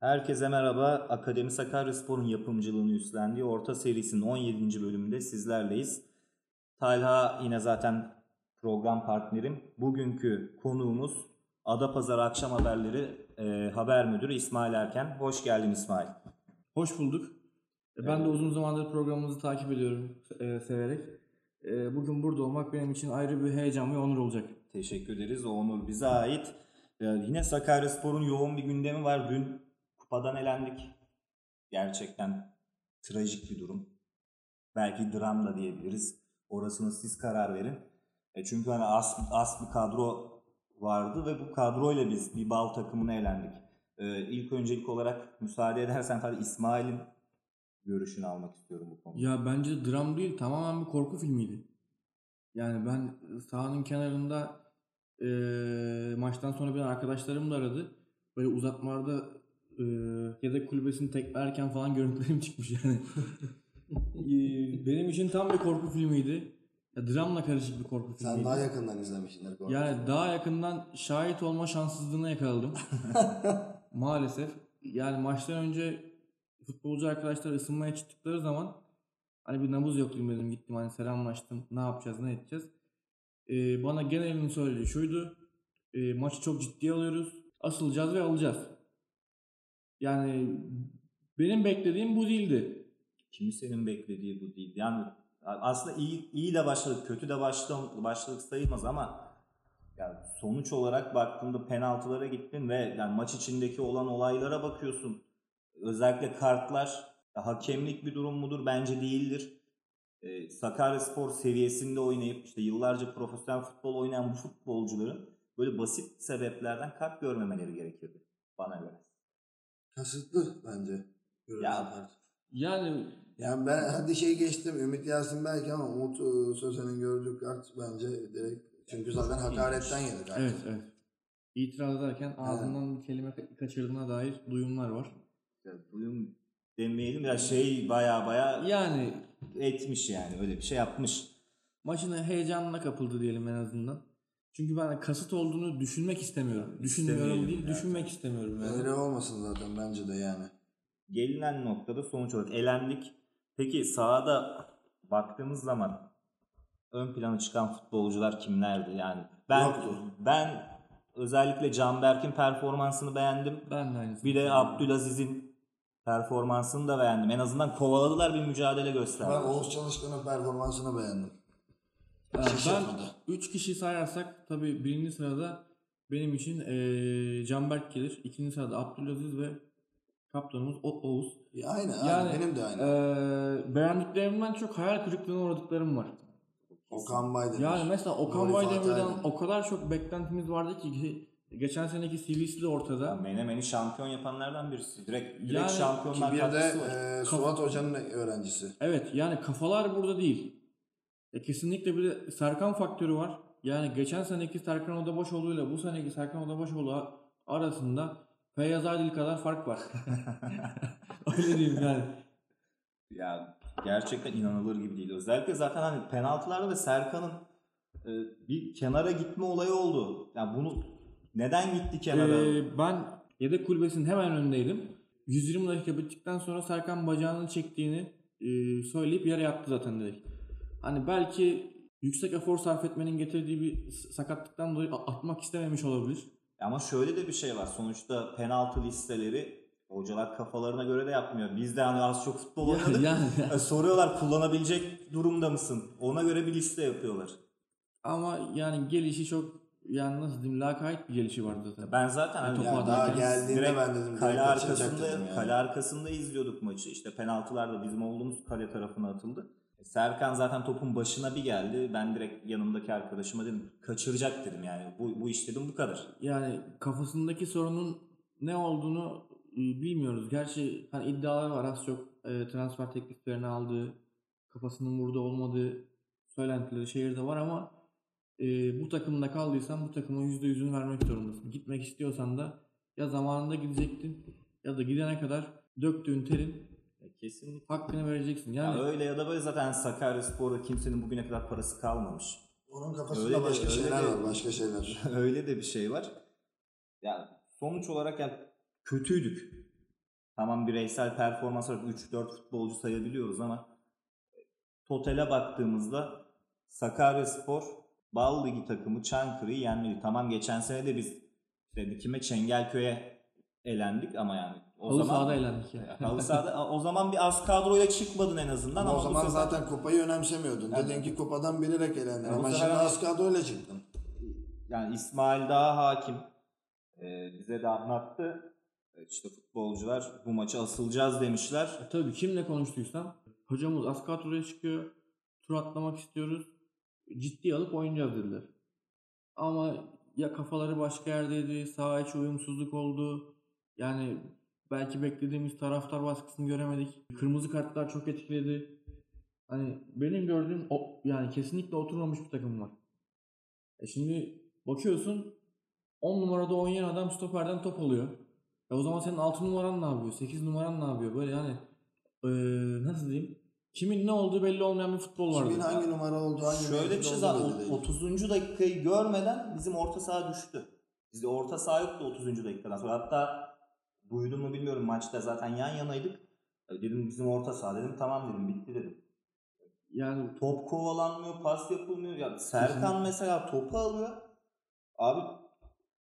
Herkese merhaba. Akademi Sakaryaspor'un yapımcılığını üstlendiği Orta serisinin 17. bölümünde sizlerleyiz. Talha yine zaten program partnerim. Bugünkü konuğumuz Adapazarı Akşam Haberleri e, haber müdürü İsmail Erken. Hoş geldin İsmail. Hoş bulduk. E, Ben de uzun zamandır programınızı takip ediyorum e, severek. E, bugün burada olmak benim için ayrı bir heyecan ve onur olacak. Teşekkür ederiz. O onur bize ait. E, yine Sakaryaspor'un yoğun bir gündemi var. Dün kupadan elendik. Gerçekten trajik bir durum. Belki dram da diyebiliriz. Orasını siz karar verin. E çünkü hani as, as bir kadro vardı ve bu kadroyla biz bir bal takımına elendik. E, ilk öncelik olarak müsaade edersen tabii İsmail'in görüşünü almak istiyorum bu konuda. Ya bence dram değil tamamen bir korku filmiydi. Yani ben sahanın kenarında e, maçtan sonra bir arkadaşlarım da aradı. Böyle uzatmalarda e, yedek kulübesini teklerken falan görüntülerim çıkmış yani. E, benim için tam bir korku filmiydi. Ya, dramla karışık bir korku filmiydi. Sen daha yakından izlemişsindir. korku Yani filmi. daha yakından şahit olma şanssızlığına yakaladım. Maalesef. Yani maçtan önce futbolcu arkadaşlar ısınmaya çıktıkları zaman hani bir nabız yoklayayım dedim gittim hani selamlaştım ne yapacağız ne edeceğiz. Ee, bana genelini söylediği şuydu. E, maçı çok ciddiye alıyoruz. Asılacağız ve alacağız. Yani benim beklediğim bu değildi. Kimsenin beklediği bu değil. Yani aslında iyi iyi de başladık, kötü de başladık, başladık sayılmaz ama yani sonuç olarak baktığında penaltılara gittin ve yani maç içindeki olan olaylara bakıyorsun. Özellikle kartlar hakemlik bir durum mudur? Bence değildir. Ee, Sakaryaspor seviyesinde oynayıp işte yıllarca profesyonel futbol oynayan bu futbolcuların böyle basit sebeplerden kart görmemeleri gerekirdi bana göre. Kasıtlı bence. Ya- kart. Yani Yani ben hadi şey geçtim Ümit Yasin belki ama Umut e, Sözen'in gördüğü kart bence direkt çünkü zaten hakaretten yedi kart. evet evet. İtiraz ederken ağzından bir kelime ka- kaçırdığına dair duyumlar var. Ya Duyum demeyelim ya şey baya baya Yani etmiş yani öyle bir şey yapmış. maçın heyecanına kapıldı diyelim en azından. Çünkü ben kasıt olduğunu düşünmek istemiyorum. Düşünmüyorum değil, düşünmek istemiyorum yani. Öyle olmasın zaten bence de yani. Gelinen noktada sonuç olarak elendik. Peki sahada baktığımız zaman ön plana çıkan futbolcular kimlerdi? Yani ben Yoktu. ben özellikle Canberk'in performansını beğendim. Ben de aynısını. Bir de. Abdülaziz'in performansını da beğendim. En azından kovaladılar bir mücadele Ben gösterdiler. Oğuz Çalışkan'ın performansını beğendim. Ya şaşırtmadı. ben 3 kişi sayarsak tabii birinci sırada benim için eee Canberk gelir. İkinci sırada Abdülaziz ve kaptanımız O- Oğuz. Ya aynı, aynı. Yani benim de aynı. eee beğendiklerimden çok hayal kırıklığına uğradıklarım var. Okan Baydemir. Yani mesela Okan Baydemir'den o kadar çok beklentimiz vardı ki geçen seneki CV'si de ortada. Menemen'i şampiyon yapanlardan birisi. Direkt, direkt Yani şampiyonlar bir de e, Suat Hoca'nın öğrencisi. Evet yani kafalar burada değil. E, kesinlikle bir de Serkan faktörü var. Yani geçen seneki Serkan Odabaşoğlu ile bu seneki Serkan Odabaşoğlu arasında Feyyaz Adil kadar fark var. Öyle diyeyim yani. Ya gerçekten inanılır gibi değil. Özellikle zaten hani penaltılarda da Serkan'ın e, bir kenara gitme olayı oldu. Yani bunu neden gitti kenara? Ee, ben yedek kulübesinin hemen önündeydim. 120 dakika bittikten sonra Serkan bacağını çektiğini e, söyleyip yere yattı zaten direkt. Hani belki yüksek efor sarf etmenin getirdiği bir sakatlıktan dolayı atmak istememiş olabilir. Ama şöyle de bir şey var. Sonuçta penaltı listeleri hocalar kafalarına göre de yapmıyor. Biz de hani az çok futbol oynadık. yani E, Soruyorlar kullanabilecek durumda mısın? Ona göre bir liste yapıyorlar. ama yani gelişi çok yani nasıl diyeyim lakayt bir gelişi vardı zaten. Ben zaten hani Topu Yani atarken daha geldiğinde direkt ben dedim kale arkasında dedim yani. kale arkasında izliyorduk maçı. İşte penaltılar da bizim olduğumuz kale tarafına atıldı. Serkan zaten topun başına bir geldi. Ben direkt yanımdaki arkadaşıma dedim kaçıracak dedim yani. Bu, bu iş dedim bu kadar. Yani kafasındaki sorunun ne olduğunu e, bilmiyoruz. Gerçi hani iddialar var az çok e, transfer tekliflerini aldığı, kafasının burada olmadığı söylentileri şehirde var ama e, bu takımda kaldıysan bu takıma %100'ünü vermek zorundasın. Gitmek istiyorsan da ya zamanında gidecektin ya da gidene kadar döktüğün terin kesinlikle. hakkını vereceksin. Ya Yani öyle ya da böyle zaten Sakaryaspor'da kimsenin bugüne kadar parası kalmamış. Onun kafasında Öyle de- başka öyle şeyler de- var, başka şeyler. öyle de bir şey var. Ya sonuç olarak yani kötüydük. tamam bireysel performans olarak 3-4 futbolcu sayabiliyoruz ama totale baktığımızda Sakaryaspor Bal Ligi takımı Çankırı'yı yenmedi. Tamam geçen sene de biz işte dikime Çengelköy'e elendik ama yani o Halı zaman sahada eğlendik ya. Halı sahada o zaman bir az kadroyla çıkmadın en azından Ama ama o zaman sefer- zaten kupayı önemsemiyordun. Yani- Dedin ki kupadan bilerek elendin ama sefer şimdi az kadroyla çıktın. yani İsmail daha hakim. Ee, bize de anlattı. İşte futbolcular bu maça asılacağız demişler. E tabii kimle konuştuysam hocamız az kadroya çıkıyor. Tur atlamak istiyoruz. Ciddi alıp oynayacağız dediler. Ama ya kafaları başka yerdeydi, saha içi uyumsuzluk oldu. Yani belki beklediğimiz taraftar baskısını göremedik. Kırmızı kartlar çok etkiledi. Hani benim gördüğüm o, yani kesinlikle oturmamış bir takım var. E şimdi bakıyorsun 10 numarada oynayan adam stoperden top alıyor. E o zaman senin 6 numaran ne yapıyor? 8 numaran ne yapıyor? Böyle yani eee, nasıl diyeyim? Kimin ne olduğu belli olmayan bir futbol var. Kimin hangi numara olduğu hangi Şöyle bir şey zaten belli değil. 30. dakikayı görmeden bizim orta saha düştü. Bizde orta saha yoktu 30. dakikadan sonra. Hatta duydun mu bilmiyorum maçta zaten yan yanaydık. E, Dedim bizim orta saha dedim tamam dedim bitti dedim. Yani Top kovalanmıyor, pas yapılmıyor. Ya Serkan mesela topu alıyor. Abi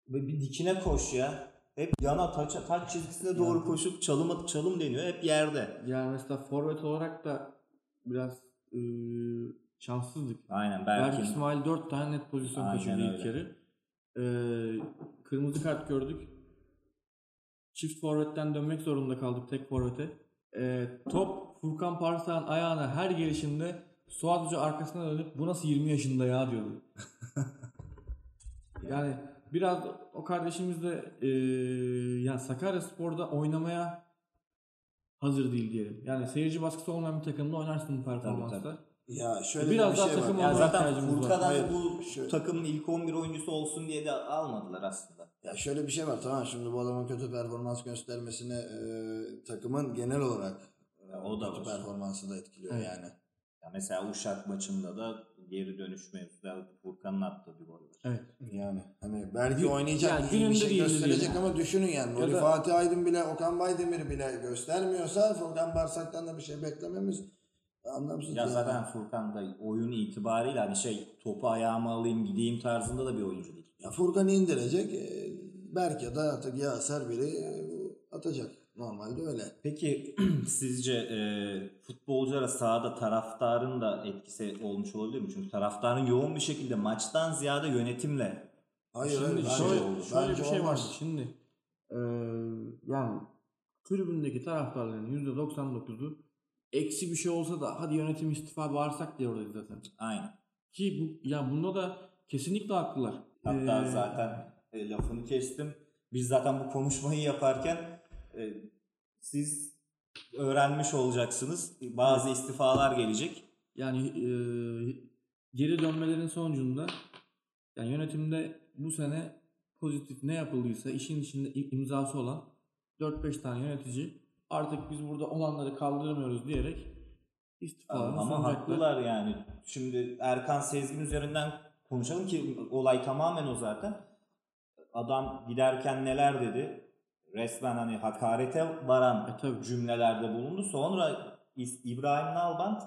bir dikine koş ya. Hep yana taç, taç çizgisine doğru koşup çalım çalım deniyor. Hep yerde. yani mesela forvet olarak da biraz eee, şanssızdık. Aynen Berk belki. İsmail 4 tane net pozisyon kaçırdı ilk yarı. Eee, kırmızı kart gördük. Çift forvetten dönmek zorunda kaldık tek forvete. Eee, top Furkan Parsak'ın ayağına her gelişinde Suat Hoca arkasına dönüp bu nasıl 20 yaşında ya diyordu. yani biraz o kardeşimiz de eee yani Sakaryaspor'da oynamaya hazır değil diyelim. Yani seyirci baskısı olmayan bir takımda oynarsın bu performansla. tabii. Ya şöyle Biraz bir daha şey var. takım Ya olmaya zaten var. Furkan'dan bu takımın ilk 11 oyuncusu olsun diye de almadılar aslında. Ya şöyle bir şey var tamam şimdi bu adamın kötü performans göstermesine e, takımın genel olarak e, o da kötü var. performansı da etkiliyor Evet. yani. Ya mesela Uşak maçında da geri dönüş mevzuda Furkan'ın attığı bir gol var. Evet. Yani hani belki Gün- oynayacak yani iyi bir şey gösterecek diyelim. ama düşünün yani. Ya Nuri da- Fatih Aydın bile Okan Baydemir bile göstermiyorsa Furkan Barsak'tan da bir şey beklememiz anlamsız. Ya yani. zaten Furkan da oyun itibariyle hani şey topu ayağıma alayım gideyim tarzında da bir oyuncu değil. Ya Furkan'ı indirecek. E, Berk ya da artık Yaser biri e, atacak. Normalde öyle. Peki sizce e, futbolculara sahada taraftarın da etkisi olmuş olabilir mi? Çünkü taraftarın yoğun bir şekilde maçtan ziyade yönetimle Hayır Şimdi hayır. bence- şöyle, oldu. şöyle bence bir şey var. Şimdi eee, yani tribündeki taraftarların %99'u eksi bir şey olsa da hadi yönetim istifa bağırsak diye oradayız zaten. aynı. Ki bu, ya bunda da kesinlikle haklılar. Hatta Eee, zaten e, lafını kestim. Biz zaten bu konuşmayı yaparken e, siz öğrenmiş olacaksınız. Bazı istifalar gelecek. Yani eee, geri dönmelerin sonucunda yani yönetimde bu sene pozitif ne yapıldıysa işin içinde im- imzası olan 4-5 tane yönetici artık biz burada olanları kaldırmıyoruz diyerek istifalarını Ama sunacaklar. haklılar yani. Şimdi Erkan Sezgin üzerinden konuşalım ki olay tamamen o zaten. Adam giderken neler dedi? Resmen hani hakarete varan E, tabii. cümlelerde bulundu. Sonra İbrahim Nalbant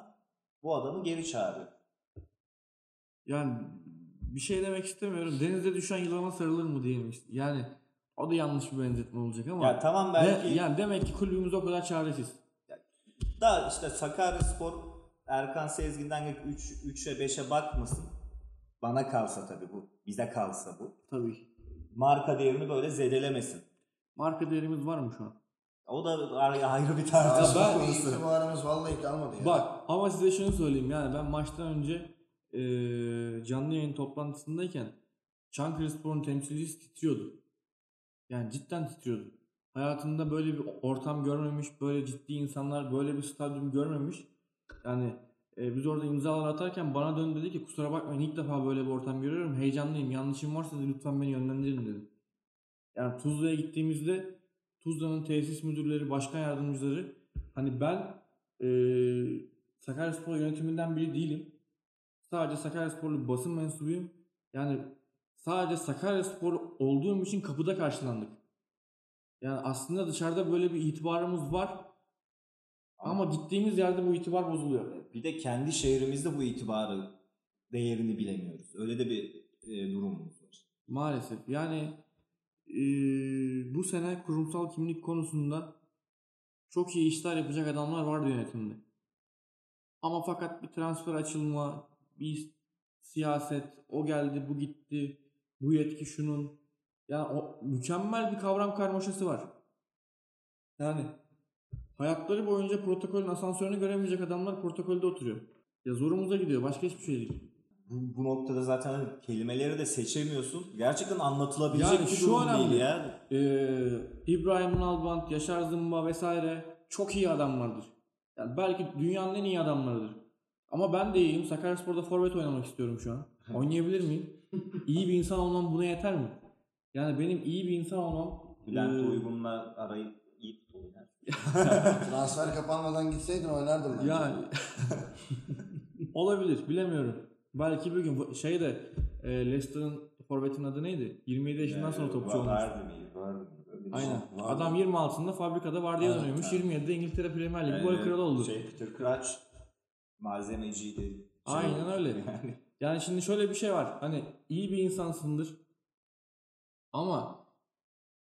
bu adamı geri çağırıyor. Yani bir şey demek istemiyorum. Denize düşen yılana sarılır mı diyelim işte. Yani o da yanlış bir benzetme olacak ama. Ya tamam belki yani demek ki kulübümüz o kadar çaresiz. da işte Sakaryaspor Erkan Sezgin'den 3 3'e 5'e bakmasın. Bana kalsa tabii bu. Bize kalsa bu. Tabii. Marka değerini böyle zedelemesin. Marka değerimiz var mı şu an? O da ayrı bir tartışma ben- konusu. İtibarımız vallahi kalmadı ya. Bak ama size şunu söyleyeyim yani ben maçtan önce eee, canlı yayın toplantısındayken Çankırı Spor'un temsilcisi titriyordu. Yani cidden titriyordu. Hayatında böyle bir ortam görmemiş, böyle ciddi insanlar, böyle bir stadyum görmemiş. Yani e, biz orada imzalar atarken bana dön dedi ki kusura bakmayın ilk defa böyle bir ortam görüyorum. Heyecanlıyım. Yanlışım varsa da lütfen beni yönlendirin dedi. Yani Tuzla'ya gittiğimizde Tuzla'nın tesis müdürleri, başkan yardımcıları hani ben eee Sakaryaspor yönetiminden biri değilim. Sadece Sakaryasporlu basın mensubuyum. Yani sadece Sakaryaspor olduğum için kapıda karşılandık. Yani aslında dışarıda böyle bir itibarımız var. Ama gittiğimiz yerde bu itibar bozuluyor. Bir de kendi şehrimizde bu itibarı değerini bilemiyoruz. Öyle de bir e, durumumuz var. Maalesef. Yani eee, bu sene kurumsal kimlik konusunda çok iyi işler yapacak adamlar vardı yönetimde. Ama fakat bir transfer açılma, bir siyaset, o geldi, bu gitti, bu yetki şunun. Yani o mükemmel bir kavram karmaşası var. Yani hayatları boyunca protokolün asansörünü göremeyecek adamlar protokolde oturuyor. Ya zorumuza gidiyor. Başka hiçbir şey değil. Bu, bu noktada zaten hani kelimeleri de seçemiyorsun. Gerçekten anlatılabilecek Yani bir şu durum önemli. değil ya. Ee, İbrahim Nalbant, Yaşar Zımba vesaire çok iyi adamlardır. Yani belki dünyanın en iyi adamlarıdır. Ama ben de iyiyim. Sakaryaspor'da forvet oynamak istiyorum şu an. Oynayabilir miyim? iyi bir insan olmam buna yeter mi? Yani benim iyi bir insan olmam Bülent e, Uygun'la arayı iyi tut oynar. Transfer kapanmadan gitseydin oynardım bence. yani olabilir bilemiyorum. Belki bir gün şey de e, Leicester'ın forvetin adı neydi? 27 yaşından sonra topçu olmuş. Vardı mı? Vardı bir Aynen. Var, var. Adam 26'sında fabrikada vardiya Evet, dönüyormuş. evet. 27'de İngiltere Premier Ligi şey. gol kralı oldu. Şey Peter Crouch malzemeciydi. Şey Aynen olmuş öyle. Yani. Yani şimdi şöyle bir şey var. Hani iyi bir insansındır. Ama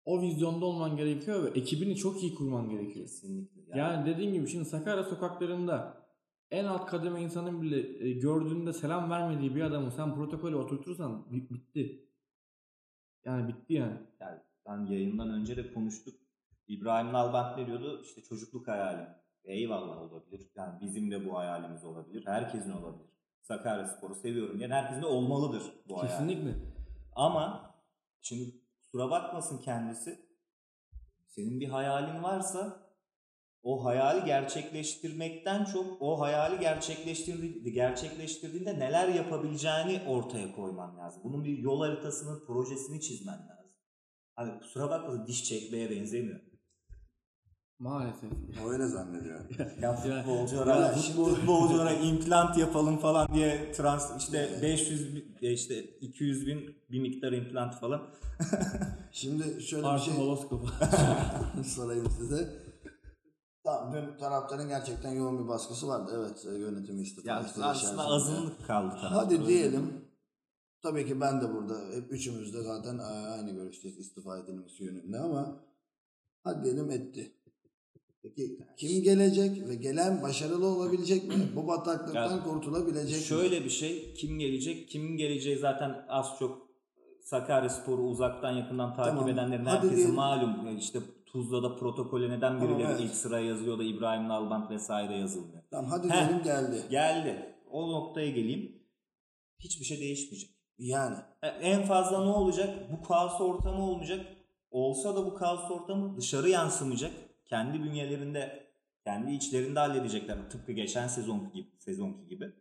o vizyonda olman gerekiyor ve ekibini çok iyi kurman gerekiyor. Kesinlikle. Yani dediğim gibi şimdi Sakarya sokaklarında en alt kademe insanın bile e, gördüğünde selam vermediği bir adamı sen protokole oturtursan bi- bitti. Yani bitti yani. yani ben yayından önce de konuştuk. İbrahim Nalbant ne diyordu? İşte çocukluk hayali. Eyvallah olabilir. Yani bizim de bu hayalimiz olabilir. Herkesin olabilir. Sakaryaspor'u seviyorum. Yani herkesin de olmalıdır bu hayal. Kesinlikle. Ama şimdi kusura bakmasın kendisi. Senin bir hayalin varsa o hayali gerçekleştirmekten çok o hayali gerçekleştirdi, gerçekleştirdiğinde neler yapabileceğini ortaya koyman lazım. Bunun bir yol haritasını, projesini çizmen lazım. Hani kusura bakmasın diş çekmeye benzemiyor. Maalesef. O öyle zannediyor. Ya futbolculara, Ya futbol, futbolculara implant yapalım falan diye trans işte 500 bin- ya işte 200 bin bir miktar implant falan. Şimdi şöyle bir Artı şey holoskopu. sorayım size. Tamam dün taraftarın gerçekten yoğun bir baskısı vardı. Evet e, yönetimi istifa Ya aslında içerisinde. azınlık kaldı. Hadi taraftarın. diyelim. Tabii ki ben de burada. Hep üçümüz de zaten e, aynı görüşteyiz istifa edilmesi yönünde ama hadi diyelim etti. Peki kim gelecek ve gelen başarılı olabilecek mi? Bu bataklıktan Ya, kurtulabilecek mi? Şöyle bir şey kim gelecek? Kimin geleceği zaten az çok Sakaryaspor'u uzaktan yakından takip Tamam, edenlerin hadi diyelim. malum. Yani İşte Tuzla'da protokole neden Tamam, birileri evet. ilk sıraya yazıyor da İbrahim Nalbant vesaire yazılmıyor. Tamam hadi Heh. diyelim geldi. Geldi. O noktaya geleyim. Hiçbir şey değişmeyecek. Yani. E, En fazla ne olacak? Bu kaos ortamı olmayacak. Olsa da bu kaos ortamı dışarı yansımayacak. Kendi bünyelerinde, kendi içlerinde halledecekler. Tıpkı geçen sezonki gibi. Sezonki gibi.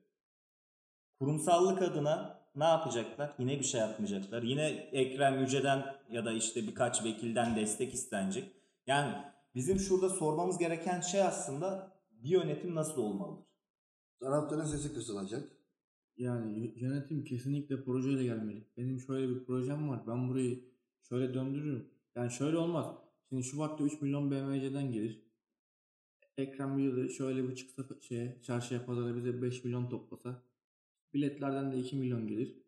Kurumsallık adına ne yapacaklar? Yine bir şey yapmayacaklar. Yine Ekrem Yüce'den ya da işte birkaç vekilden destek istenecek. Yani bizim şurada sormamız gereken şey aslında bir yönetim nasıl olmalıdır? Taraftarın sesi kısılacak. Yani yönetim kesinlikle projeyle gelmeli. Benim şöyle bir projem var. Ben burayı şöyle döndürürüm. Yani şöyle olmaz. Şimdi Şubat'ta 3 milyon BMC'den gelir. Ekrem de şöyle bir çıksa şeye, çarşıya pazara bize 5 milyon toplasa. Biletlerden de 2 milyon gelir.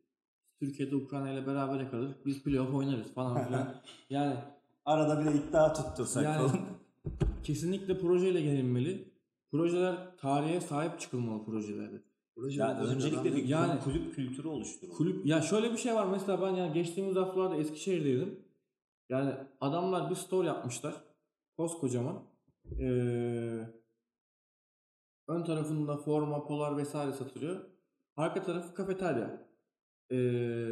Türkiye'de Ukrayna ile beraber kalır. Biz playoff oynarız falan filan. yani Arada bir de iddia tuttursak Yani- falan. kesinlikle projeyle gelinmeli. Projeler tarihe sahip çıkılmalı projelerde. Proje Ya yönetecek öncelikle bir. Yani- kulüp kültürü oluşturulur. Kulüp ya şöyle bir şey var mesela ben ya geçtiğimiz haftalarda Eskişehir'deydim. Yani adamlar bir store yapmışlar. Koskocaman. Ee, ön tarafında forma, polar vesaire satılıyor. Arka tarafı kafeterya. Ee,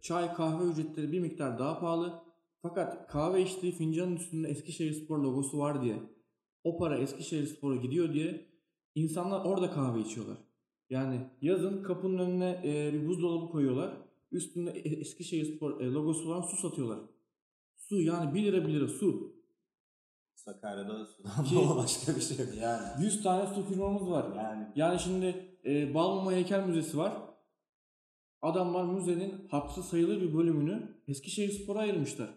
çay, kahve ücretleri bir miktar daha pahalı. Fakat kahve içtiği fincanın üstünde Eskişehirspor logosu var diye o para Eskişehirspor'a gidiyor diye insanlar orada kahve içiyorlar. Yani yazın kapının önüne e, bir buzdolabı koyuyorlar. Üstünde e- Eskişehirspor e, logosu olan su satıyorlar. Su yani 1 lira 1 lira su. Sakarya'da sudan Ki- bol başka bir şey yok. Yani. 100 tane su firmamız var. Yani Yani şimdi e, Balmumu Heykel Müzesi var. Adamlar müzenin hatırı sayılır bir bölümünü Eskişehirspor'a ayırmışlar.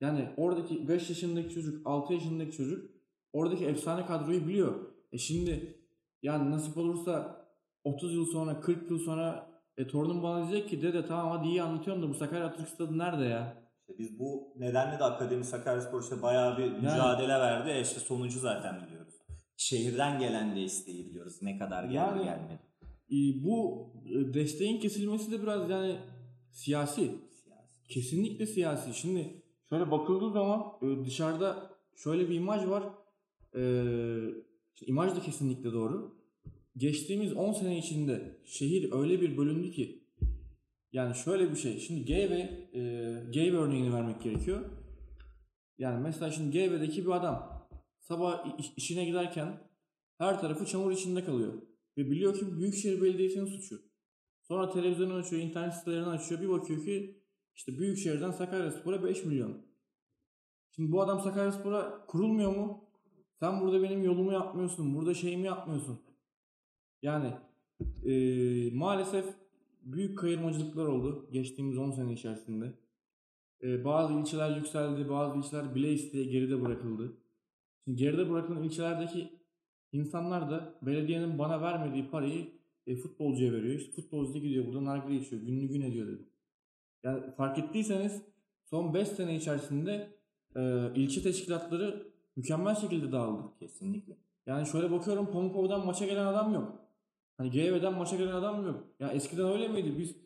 Yani oradaki 5 yaşındaki çocuk, 6 yaşındaki çocuk oradaki efsane kadroyu biliyor. E şimdi yani nasip olursa 30 yıl sonra 40 yıl sonra e, torunum bana diyecek ki dede tamam hadi iyi anlatıyorsun da bu Sakarya Atatürk Stadı nerede ya? İşte biz bu nedenle de Akademi Sakaryaspor işte bayağı bir mücadele verdi. E işte sonucu zaten biliyoruz. Şehirden gelen desteği biliyoruz. Ne kadar geldi Yani- gelmedi. E, bu e, desteğin kesilmesi de biraz yani siyasi. Siyasi. Kesinlikle siyasi. Şimdi şöyle bakıldığı zaman e, dışarıda şöyle bir imaj var. İşte imaj da kesinlikle doğru. Geçtiğimiz 10 sene içinde şehir öyle bir bölündü ki yani şöyle bir şey. Şimdi Geyve, e, Geyve örneğini vermek gerekiyor. Yani mesela şimdi Geyve'deki bir adam sabah iş- işine giderken her tarafı çamur içinde kalıyor. Ve biliyor ki Büyükşehir Belediyesi'nin suçu. Sonra televizyonu açıyor, internet sitelerini açıyor. Bir bakıyor ki işte Büyükşehir'den Sakaryaspor'a 5 milyon. Şimdi bu adam Sakaryaspor'a kurulmuyor mu? Sen burada benim yolumu yapmıyorsun. Burada şeyimi yapmıyorsun. Yani eee, maalesef büyük kayırmacılıklar oldu geçtiğimiz 10 sene içerisinde. Eee, bazı ilçeler yükseldi, bazı ilçeler bile isteye geride bırakıldı. Şimdi geride bırakılan ilçelerdeki insanlar da belediyenin bana vermediği parayı e, futbolcuya veriyor. İşte futbolcu da gidiyor burada nargile içiyor. Günlü gün ediyor dedi. Yani fark ettiyseniz son 5 sene içerisinde e, ilçe teşkilatları mükemmel şekilde dağıldı. Kesinlikle. Yani şöyle bakıyorum Pamukova'dan maça gelen adam yok. Hani GV'den maça gelen adam yok. Ya eskiden öyle miydi? Biz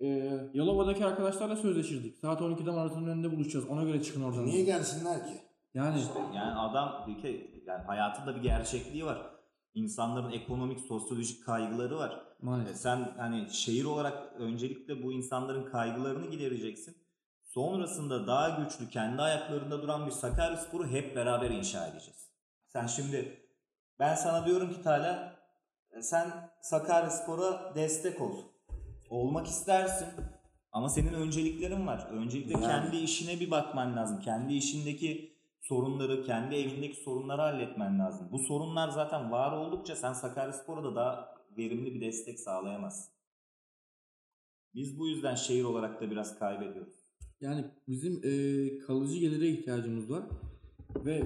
e, Yalova'daki arkadaşlarla sözleşirdik. Saat 12'de maratonun önünde buluşacağız. Ona göre çıkın oradan. Niye gelsinler ki? Yani Yani adam bir kere yani hayatında bir gerçekliği var. İnsanların ekonomik, sosyolojik kaygıları var. E sen hani şehir olarak öncelikle bu insanların kaygılarını gidereceksin. Sonrasında daha güçlü, kendi ayaklarında duran bir Sakaryaspor'u hep beraber inşa edeceğiz. Sen şimdi ben sana diyorum ki Tala sen Sakaryaspor'a destek ol. Olmak istersin ama senin önceliklerin var. Öncelikle Yani. kendi işine bir bakman lazım. Kendi işindeki sorunları, kendi evindeki sorunları halletmen lazım. Bu sorunlar zaten var oldukça sen Sakaryaspor'a da daha verimli bir destek sağlayamazsın. Biz bu yüzden şehir olarak da biraz kaybediyoruz. Yani bizim e, kalıcı gelire ihtiyacımız var. Ve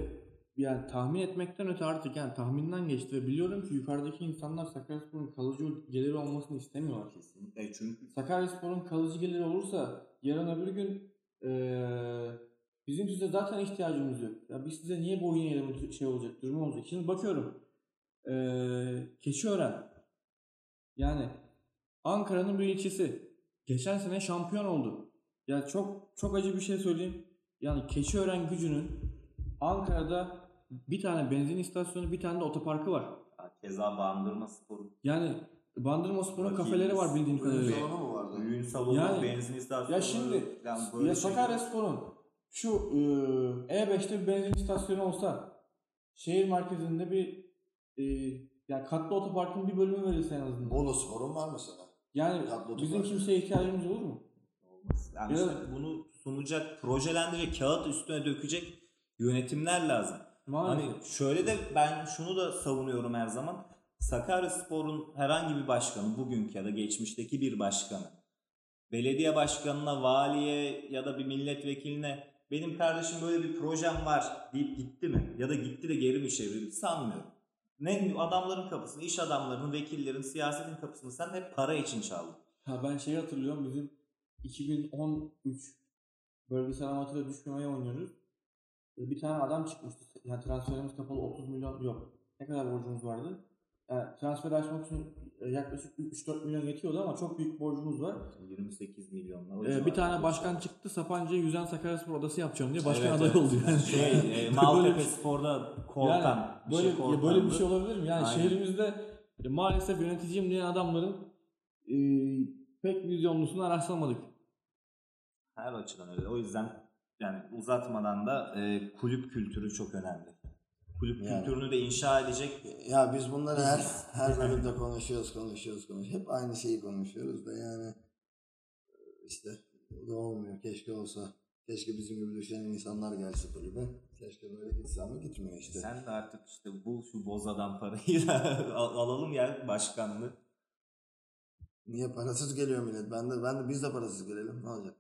yani tahmin etmekten öte artık yani tahminden geçti ve biliyorum ki yukarıdaki insanlar Sakaryaspor'un kalıcı geliri olmasını istemiyorlar. Kesinlikle. E çünkü Sakaryaspor'un kalıcı geliri olursa yarın öbür gün eee, bizim size zaten ihtiyacımız yok. Ya biz size niye boyun eğelim şey olacak, durumu olacak. Şimdi bakıyorum. Eee Keçiören yani Ankara'nın bir ilçesi. Geçen sene şampiyon oldu. Ya çok çok acı bir şey söyleyeyim. Yani Keçiören gücünün Ankara'da bir tane benzin istasyonu, bir tane de otoparkı var. keza bandırma sporu. Yani Bandırma Spor'un kafeleri var bildiğin Düğün kadarıyla. salonu mu vardı? Düğün salonu, Yani- benzin istasyonu. Ya şimdi ya Sakaryaspor'un şu e, E5'te bir benzin istasyonu olsa şehir merkezinde bir e, yani katlı otoparkın bir bölümü verilse en azından. Bolu Spor'un var mesela. Yani Katlı bizim kimseye ihtiyacımız olur mu? Olmaz. Yani Ya- işte bunu sunacak, projelendirecek, kağıt üstüne dökecek yönetimler lazım. Maalesef. Hani şöyle de ben şunu da savunuyorum her zaman. Sakaryaspor'un herhangi bir başkanı, bugünkü ya da geçmişteki bir başkanı, belediye başkanına, valiye ya da bir milletvekiline benim kardeşim böyle bir projem var deyip gitti mi? Ya da gitti de geri mi çevrildi? Sanmıyorum. Ne adamların kapısını, iş adamlarının, vekillerin, siyasetin kapısını sen hep para için çaldın. Ha ben şeyi hatırlıyorum bizim 2013 bölgesel amatörde düşmemeye oynuyoruz. Bir tane adam çıkmıştı. Yani transferimiz kapalı 30 milyon yok. Ne kadar borcumuz vardı? Yani transfer açmak için e, yaklaşık 3-4 milyon yetiyordu ama çok büyük borcumuz var. 28 milyonla. Ee, bir tane başkan çıktı Sapanca'ya yüzen Sakaryaspor odası yapacağım diye başkan Evet, aday evet. oldu yani. Şey, e, Maltepe bir- Spor'da korkan. Yani bir böyle, şey ya böyle bir korkandı. şey olabilir mi? Yani Aynen. şehrimizde e, maalesef yöneticiyim diyen adamların e, pek vizyonlusunu rastlamadık. Her açıdan öyle. O yüzden yani uzatmadan da e, kulüp kültürü çok önemli. Kulüp Yani. kültürünü de inşa edecek. Ya biz bunları her her bölümde konuşuyoruz, konuşuyoruz, konuşuyoruz. Hep aynı şeyi konuşuyoruz da yani işte o da olmuyor. Keşke olsa. Keşke bizim gibi düşünen insanlar gelse kulübe. Keşke böyle gitse ama gitmiyor işte. Sen de artık işte bul şu bozadan parayı da alalım ya başkanlığı. Niye parasız geliyor millet? Ben de ben de biz de parasız gelelim. Ne olacak?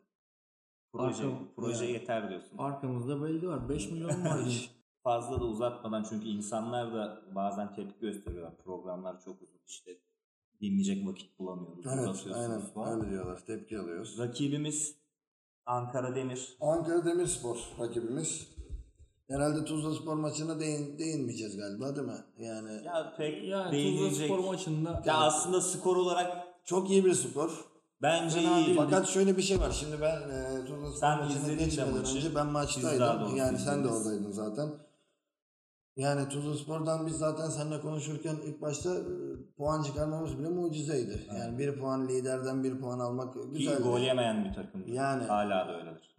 Proje, Arka- proje yani. yeter diyorsun. Arkamızda belli var. 5 milyon var. demiş. Fazla da uzatmadan çünkü insanlar da bazen tepki gösteriyorlar. Programlar çok uzun işte. Dinleyecek vakit bulamıyoruz. Evet aynen falan. öyle diyorlar. Tepki alıyoruz. Rakibimiz Ankara Demir. Ankara Demirspor rakibimiz. Herhalde Tuzla Spor maçına değin, değinmeyeceğiz galiba değil mi? Yani Ya pek yani Tuzla değinilecek. Spor maçında Ya aslında skor olarak çok iyi bir skor. Bence Fena iyi. değil. Fakat şöyle bir şey var. Şimdi ben e, Tuzla Spor maçına geçmeden maçı. önce ben maçtaydım. Yani sen de oradaydın zaten. Yani Tuzla Spor'dan biz zaten seninle konuşurken ilk başta e, puan çıkarmamız bile mucizeydi. Yani bir puan liderden bir puan almak İyi güzeldi. gol yemeyen bir takım. Yani. Hala da öyledir.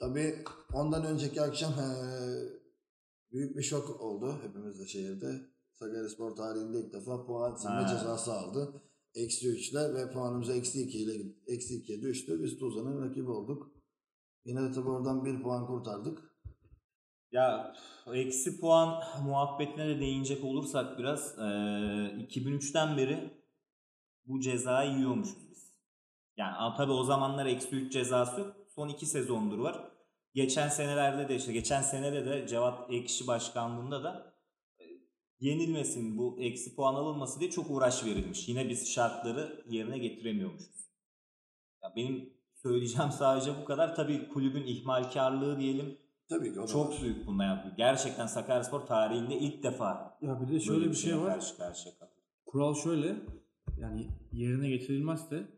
Tabii ondan önceki akşam eee, büyük bir şok oldu hepimiz de şehirde. Sakaryaspor tarihinde ilk defa puan silme cezası aldı. Eksi 3 ile ve puanımız eksi 2 ile eksi 2'ye düştü. Biz Tuzla'nın rakibi olduk. Yine de tabii oradan bir puan kurtardık. Ya eksi puan muhabbetine de değinecek olursak biraz eee 2003'ten beri bu cezayı yiyormuşuz biz. Yani tabii o zamanlar eksi 3 cezası. Son 2 sezondur var. Geçen senelerde de işte geçen senede de Cevat Ekşi başkanlığında da e, yenilmesin bu eksi puan alınması diye çok uğraş verilmiş. Yine biz şartları yerine getiremiyormuşuz. Ya benim söyleyeceğim sadece bu kadar. Tabii kulübün ihmalkarlığı diyelim Tabii ki çok var. büyük bunlar yapıyor. Gerçekten Sakaryaspor tarihinde ilk defa ya bir de böyle şöyle bir şey var. Karşı karşıya kaldı. Kural şöyle. Yani yerine getirilmezse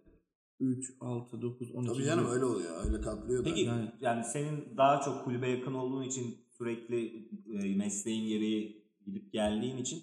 3, 6, 9, 12 Tabii canım öyle oluyor. Öyle katlıyor da. Peki yani, Yani- senin daha çok kulübe yakın olduğun için sürekli e, mesleğin gereği gidip geldiğin için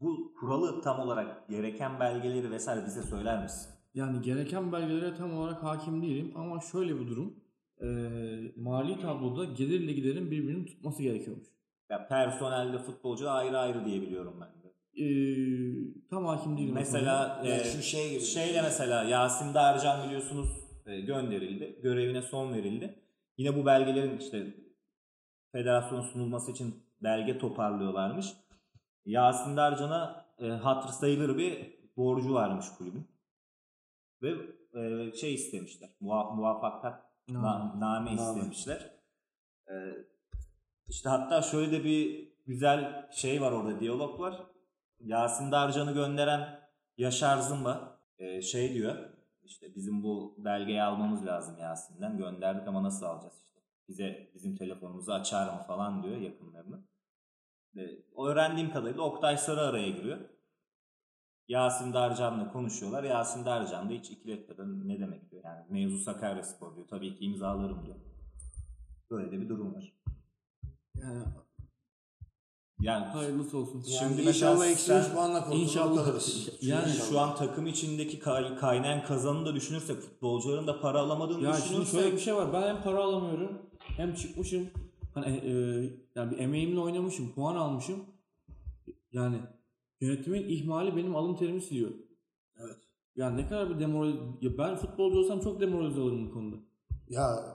bu kuralı tam olarak gereken belgeleri vesaire bize söyler misin? Yani gereken belgelere tam olarak hakim değilim ama şöyle bir durum. Eee mali tabloda gelirle giderin birbirini tutması gerekiyormuş. Ya personelde futbolcu ayrı ayrı diye biliyorum ben de. Eee tam hakim değilim. Mesela e, şu şey gibi. şeyle mesela Yasin Darcan biliyorsunuz e, gönderildi. Görevine son verildi. Yine bu belgelerin işte federasyona sunulması için belge toparlıyorlarmış. Yasin Darcan'a e, hatır sayılır bir borcu varmış kulübün. Ve e, şey istemişler. Muha, muvaffakat na- name Name. istemişler. E, işte hatta şöyle de bir güzel şey var orada diyalog var. Yasin Darcan'ı gönderen Yaşar Zımba e, şey diyor. İşte bizim bu belgeyi almamız lazım Yasin'den. Gönderdik ama nasıl alacağız işte. Bize bizim telefonumuzu açar mı falan diyor yakınlarını. E, öğrendiğim kadarıyla Oktay Sarı araya giriyor. Yasin Darcan'la konuşuyorlar. Yasin Darcan da hiç ikiletmeden ne demek diyor. Yani mevzu Sakaryaspor diyor. Tabii ki imzalarım diyor. Böyle de bir durum var. Yani Yani hayırlısı olsun. Yani Şimdi inşallah eksi sen- 3 puanla kurtulup kalırız. Yani İnşallah. şu an takım içindeki kay- kaynayan kazanını da düşünürsek futbolcuların da para alamadığını Ya şimdi düşünürsek şöyle bir şey var. Ben hem para alamıyorum hem çıkmışım. Hani e, yani bir emeğimle oynamışım, puan almışım. Yani yönetimin ihmali benim alım terimi siliyor. Evet. Yani ne kadar bir demoraliz... Ya ben futbolcu olsam çok demoralize olurum bu konuda. Ya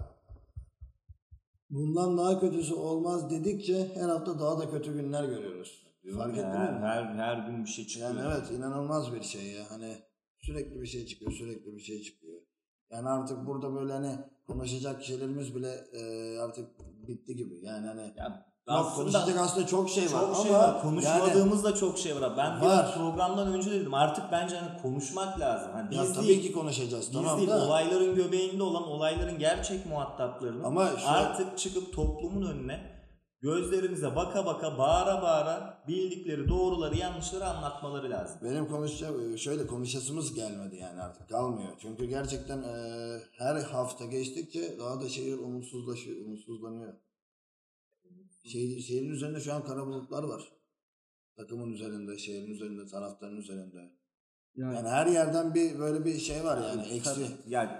bundan daha kötüsü olmaz dedikçe her hafta daha da kötü günler görüyoruz. Fark ettin her, mi? her, her gün bir şey çıkıyor. Yani evet inanılmaz bir şey ya. Hani sürekli bir şey çıkıyor, sürekli bir şey çıkıyor. Yani artık burada böyle hani konuşacak şeylerimiz bile e, artık bitti gibi. Yani hani Ya aslında konuşacak aslında çok şey var çok ama şey var. yani Konuşmadığımız da çok şey var. Ben Var. programdan önce dedim artık bence hani konuşmak lazım. Hani biz ya değil, tabii ki konuşacağız biz tamam değil, da. olayların göbeğinde olan olayların gerçek muhataplarını Ama şu- artık çıkıp toplumun önüne gözlerimize baka baka bağıra bağıra bildikleri doğruları yanlışları anlatmaları lazım. Benim konuşacağım şöyle konuşasımız gelmedi yani artık kalmıyor. Çünkü gerçekten e, her hafta geçtikçe daha da şehir umutsuzlaşıyor, umutsuzlanıyor. Şehir, şehrin üzerinde şu an kara bulutlar var. Takımın üzerinde, şehrin üzerinde, taraftarın üzerinde. Yani, Yani her yerden bir böyle bir şey var yani Tabii, eksi. Yani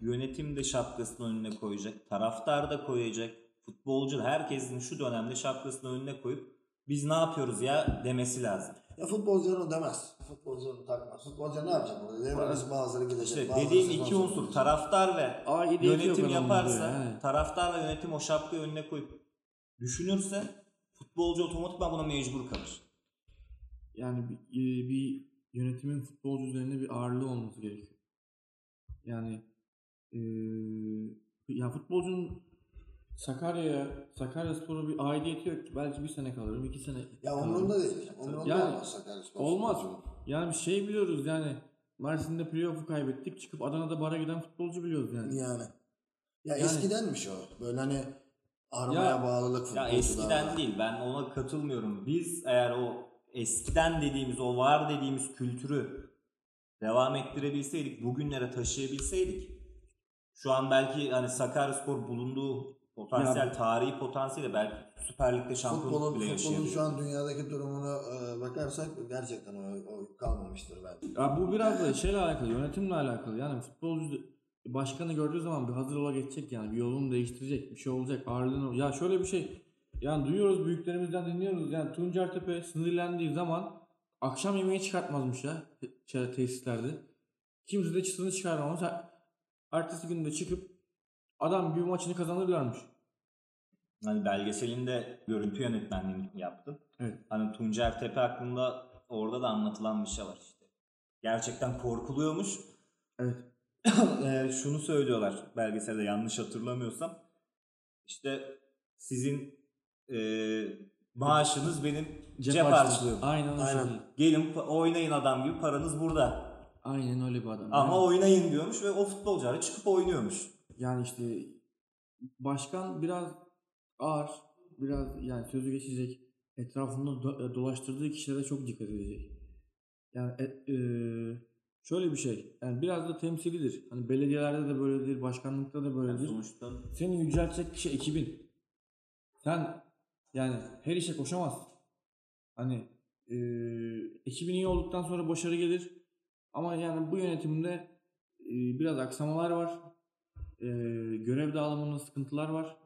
yönetim de şapkasını önüne koyacak, taraftar da koyacak, futbolcu herkesin şu dönemde şapkasını önüne koyup biz ne yapıyoruz ya demesi lazım. Ya futbolcular onu demez. Futbolcular onu takmaz. Futbolcular ne yapacak burada? Devresi bazıları gidecek. İşte bazıları dediğim iki unsur gidecek. taraftar ve yok yönetim yaparsa, yani. taraftar ve yönetim o şapkayı önüne koyup düşünürse futbolcu otomatikman buna mecbur kalır. Yani bir, e, bir yönetimin futbolcu üzerinde bir ağırlığı olması gerekiyor. Yani e, ya futbolcunun Sakarya'ya, Sakaryaspor'a bir aidiyeti yok ki. Belki bir sene kalırım, iki sene Ya kalırım. umurunda değil. Umurunda Yani olmaz Sakaryaspor. Olmaz. futbolcunun. Yani bir şey biliyoruz yani. Mersin'de playoff'u kaybettik. Çıkıp Adana'da bara giden futbolcu biliyoruz yani. Yani. Ya Yani- eskidenmiş o. Böyle hani armaya Ya- bağlılık Ya futbolcuda eskiden var. değil ben ona katılmıyorum. Biz eğer o eskiden dediğimiz o var dediğimiz kültürü devam ettirebilseydik, bugünlere taşıyabilseydik şu an belki hani Sakaryaspor bulunduğu potansiyel, Ya- tarihi potansiyeli belki Süper Lig'de şampiyonluk Futbolun, bile futbolun yaşayabilir. şu an dünyadaki durumuna e, bakarsak gerçekten o, o kalmamıştır bence. Ya bu biraz da şeyle alakalı, yönetimle alakalı. Yani futbolcu başkanı gördüğü zaman bir hazır ola geçecek yani. Bir yolunu değiştirecek, bir şey olacak. Ağırlığını... Ya şöyle bir şey. Yani duyuyoruz büyüklerimizden dinliyoruz. Yani Tuncer Tepe sinirlendiği zaman akşam yemeği çıkartmazmış ya şey, tesislerde. Kimse de çıtını çıkarmamış. Ertesi günde çıkıp adam gibi maçını kazanırlarmış. Hani belgeselinde görüntü yönetmenliğini yaptım. Evet. Hani Tuncer Tepe hakkında orada da anlatılan bir şey var işte. Gerçekten korkuluyormuş. Evet. Eee, şunu söylüyorlar belgeselde yanlış hatırlamıyorsam. İşte sizin eee, maaşınız benim cep, harçlığım. Aynen Aynen. Gelin oynayın adam gibi paranız burada. Aynen öyle bir adam. Ama Yani- oynayın diyormuş ve o futbolcular çıkıp oynuyormuş. Yani işte başkan biraz ağır, biraz yani sözü geçecek. Etrafında do- e, dolaştırdığı kişilere çok dikkat edecek. Yani e- e, şöyle bir şey. Yani biraz da temsilidir. Hani belediyelerde de böyledir, başkanlıkta da Yani böyledir. sonuçta Seni yüceltecek kişi ekibin. Sen yani her işe koşamazsın. Hani e, ekibin iyi olduktan sonra başarı gelir. Ama yani bu yönetimde e, biraz aksamalar var. E, görev dağılımında sıkıntılar var.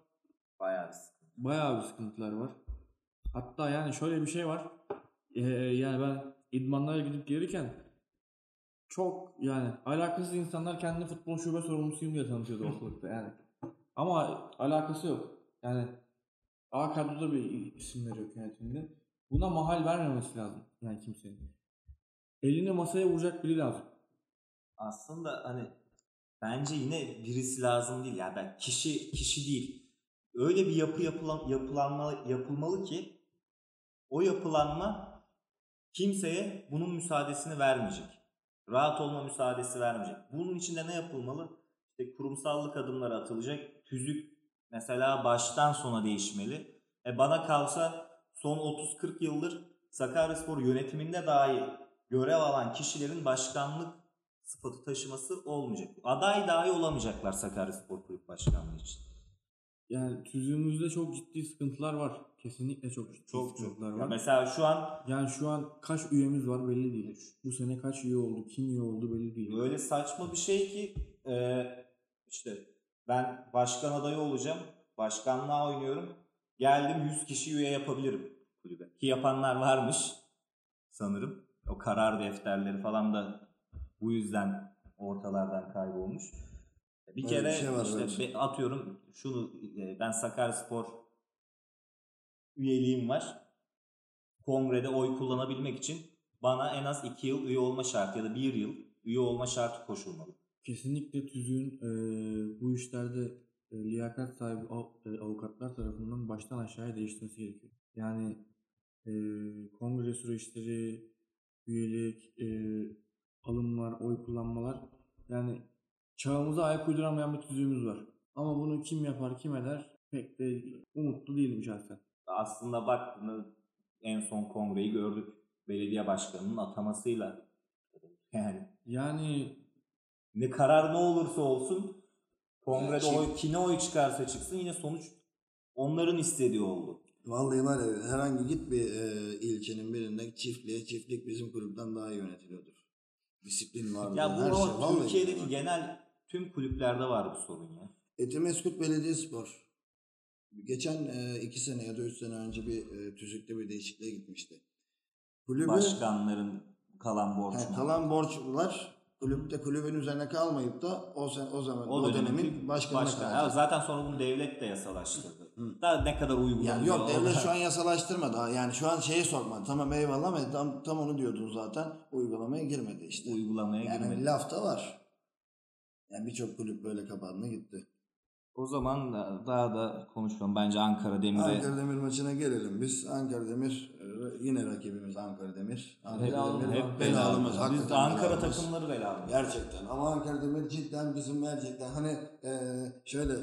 bayağı bir sıkıntı. Bayağı bir sıkıntılar var. Hatta yani şöyle bir şey var. E, yani ben idmanlara gidip gelirken çok yani alakasız insanlar kendini futbol şube sorumlusuyum diye tanıtıyordu ortalıkta yani. Ama alakası yok. Yani A kadroda bir isimleri yok yönetimde. Buna mahal vermemesi lazım yani kimsenin. Elini masaya vuracak biri lazım. Aslında hani bence yine birisi lazım değil. Yani ben kişi kişi değil. Öyle bir yapı yapılan, yapılanma, yapılmalı ki o yapılanma kimseye bunun müsaadesini vermeyecek. Rahat olma müsaadesi vermeyecek. Bunun için de ne yapılmalı? İşte kurumsallık adımları atılacak. Tüzük mesela baştan sona değişmeli. E bana kalsa son 30-40 yıldır Sakaryaspor yönetiminde dahi görev alan kişilerin başkanlık sıfatı taşıması olmayacak. Aday dahi olamayacaklar Sakaryaspor Kulüp Başkanlığı için. Yani tüzüğümüzde çok ciddi sıkıntılar var. Kesinlikle çok ciddi Çok çok. sıkıntılar Ya var. mesela şu an Yani şu an kaç üyemiz var belli değil. Bu sene kaç üye oldu, kim üye oldu belli değil. öyle saçma bir şey ki e, işte ben başkan adayı olacağım. Başkanlığa oynuyorum. Geldim 100 kişi üye yapabilirim kulübe. Ki yapanlar varmış sanırım. O karar defterleri falan da bu yüzden ortalardan kaybolmuş. Bir Öyle kere bir şey var, işte evet. atıyorum şunu e, ben Sakaryaspor üyeliğim var. Kongrede oy kullanabilmek için bana en az 2 yıl üye olma şartı ya da 1 yıl üye olma şartı koşulmalı. Kesinlikle tüzüğün eee, bu işlerde e, liyakat sahibi av- e, avukatlar tarafından baştan aşağıya değiştirmesi gerekiyor. Yani eee, kongre süreçleri, üyelik, eee, alımlar, oy kullanmalar yani çağımıza ayak uyduramayan bir tüzüğümüz var. Ama bunu kim yapar, kim eder pek de umutlu değilim şahsen. Aslında baktığında en son kongreyi gördük. Belediye başkanının atamasıyla. Yani Yani ne karar ne olursa olsun kongrede Ya, oy kime oy çıkarsa çıksın yine sonuç onların istediği oldu. Vallahi var ya herhangi git bir e, ilçenin birinde çiftliğe çiftlik bizim kulüpten daha iyi yönetiliyordur. Disiplin var. Ya bu her şey. ama Vallahi Türkiye'deki var. genel tüm kulüplerde var bu sorun ya. Etimeskut Belediyespor. Geçen e, iki sene ya da üç sene önce bir e, tüzükte bir değişikliğe gitmişti. Kulübü, Başkanların kalan borç he, kalan borçlular kulüpte kulübün üzerine kalmayıp da o sen o zaman o, dönemin başkanına başkan. kalacak. Ya zaten sonra bunu devlet de yasalaştırdı. Daha ne kadar uygulanıyor? Yani yok o devlet da- şu an yasalaştırmadı. Yani şu an şeye sokmadı. Tamam eyvallah ama tam, tam onu diyordun zaten. Uygulamaya girmedi işte. uygulamaya Yani girmedi. lafta var. Yani birçok kulüp böyle kapandı gitti. O zaman da- daha da konuşalım. Bence Ankara Demir'e Ankara Demir maçına gelelim biz. Ankara Demir yine rakibimiz Ankara Demir. Ankara Belalı- Demir hep belalımız. Biz de Ankara belalımız. takımları belalı. Gerçekten ama Ankara Demir cidden bizim gerçekten hani e, şöyle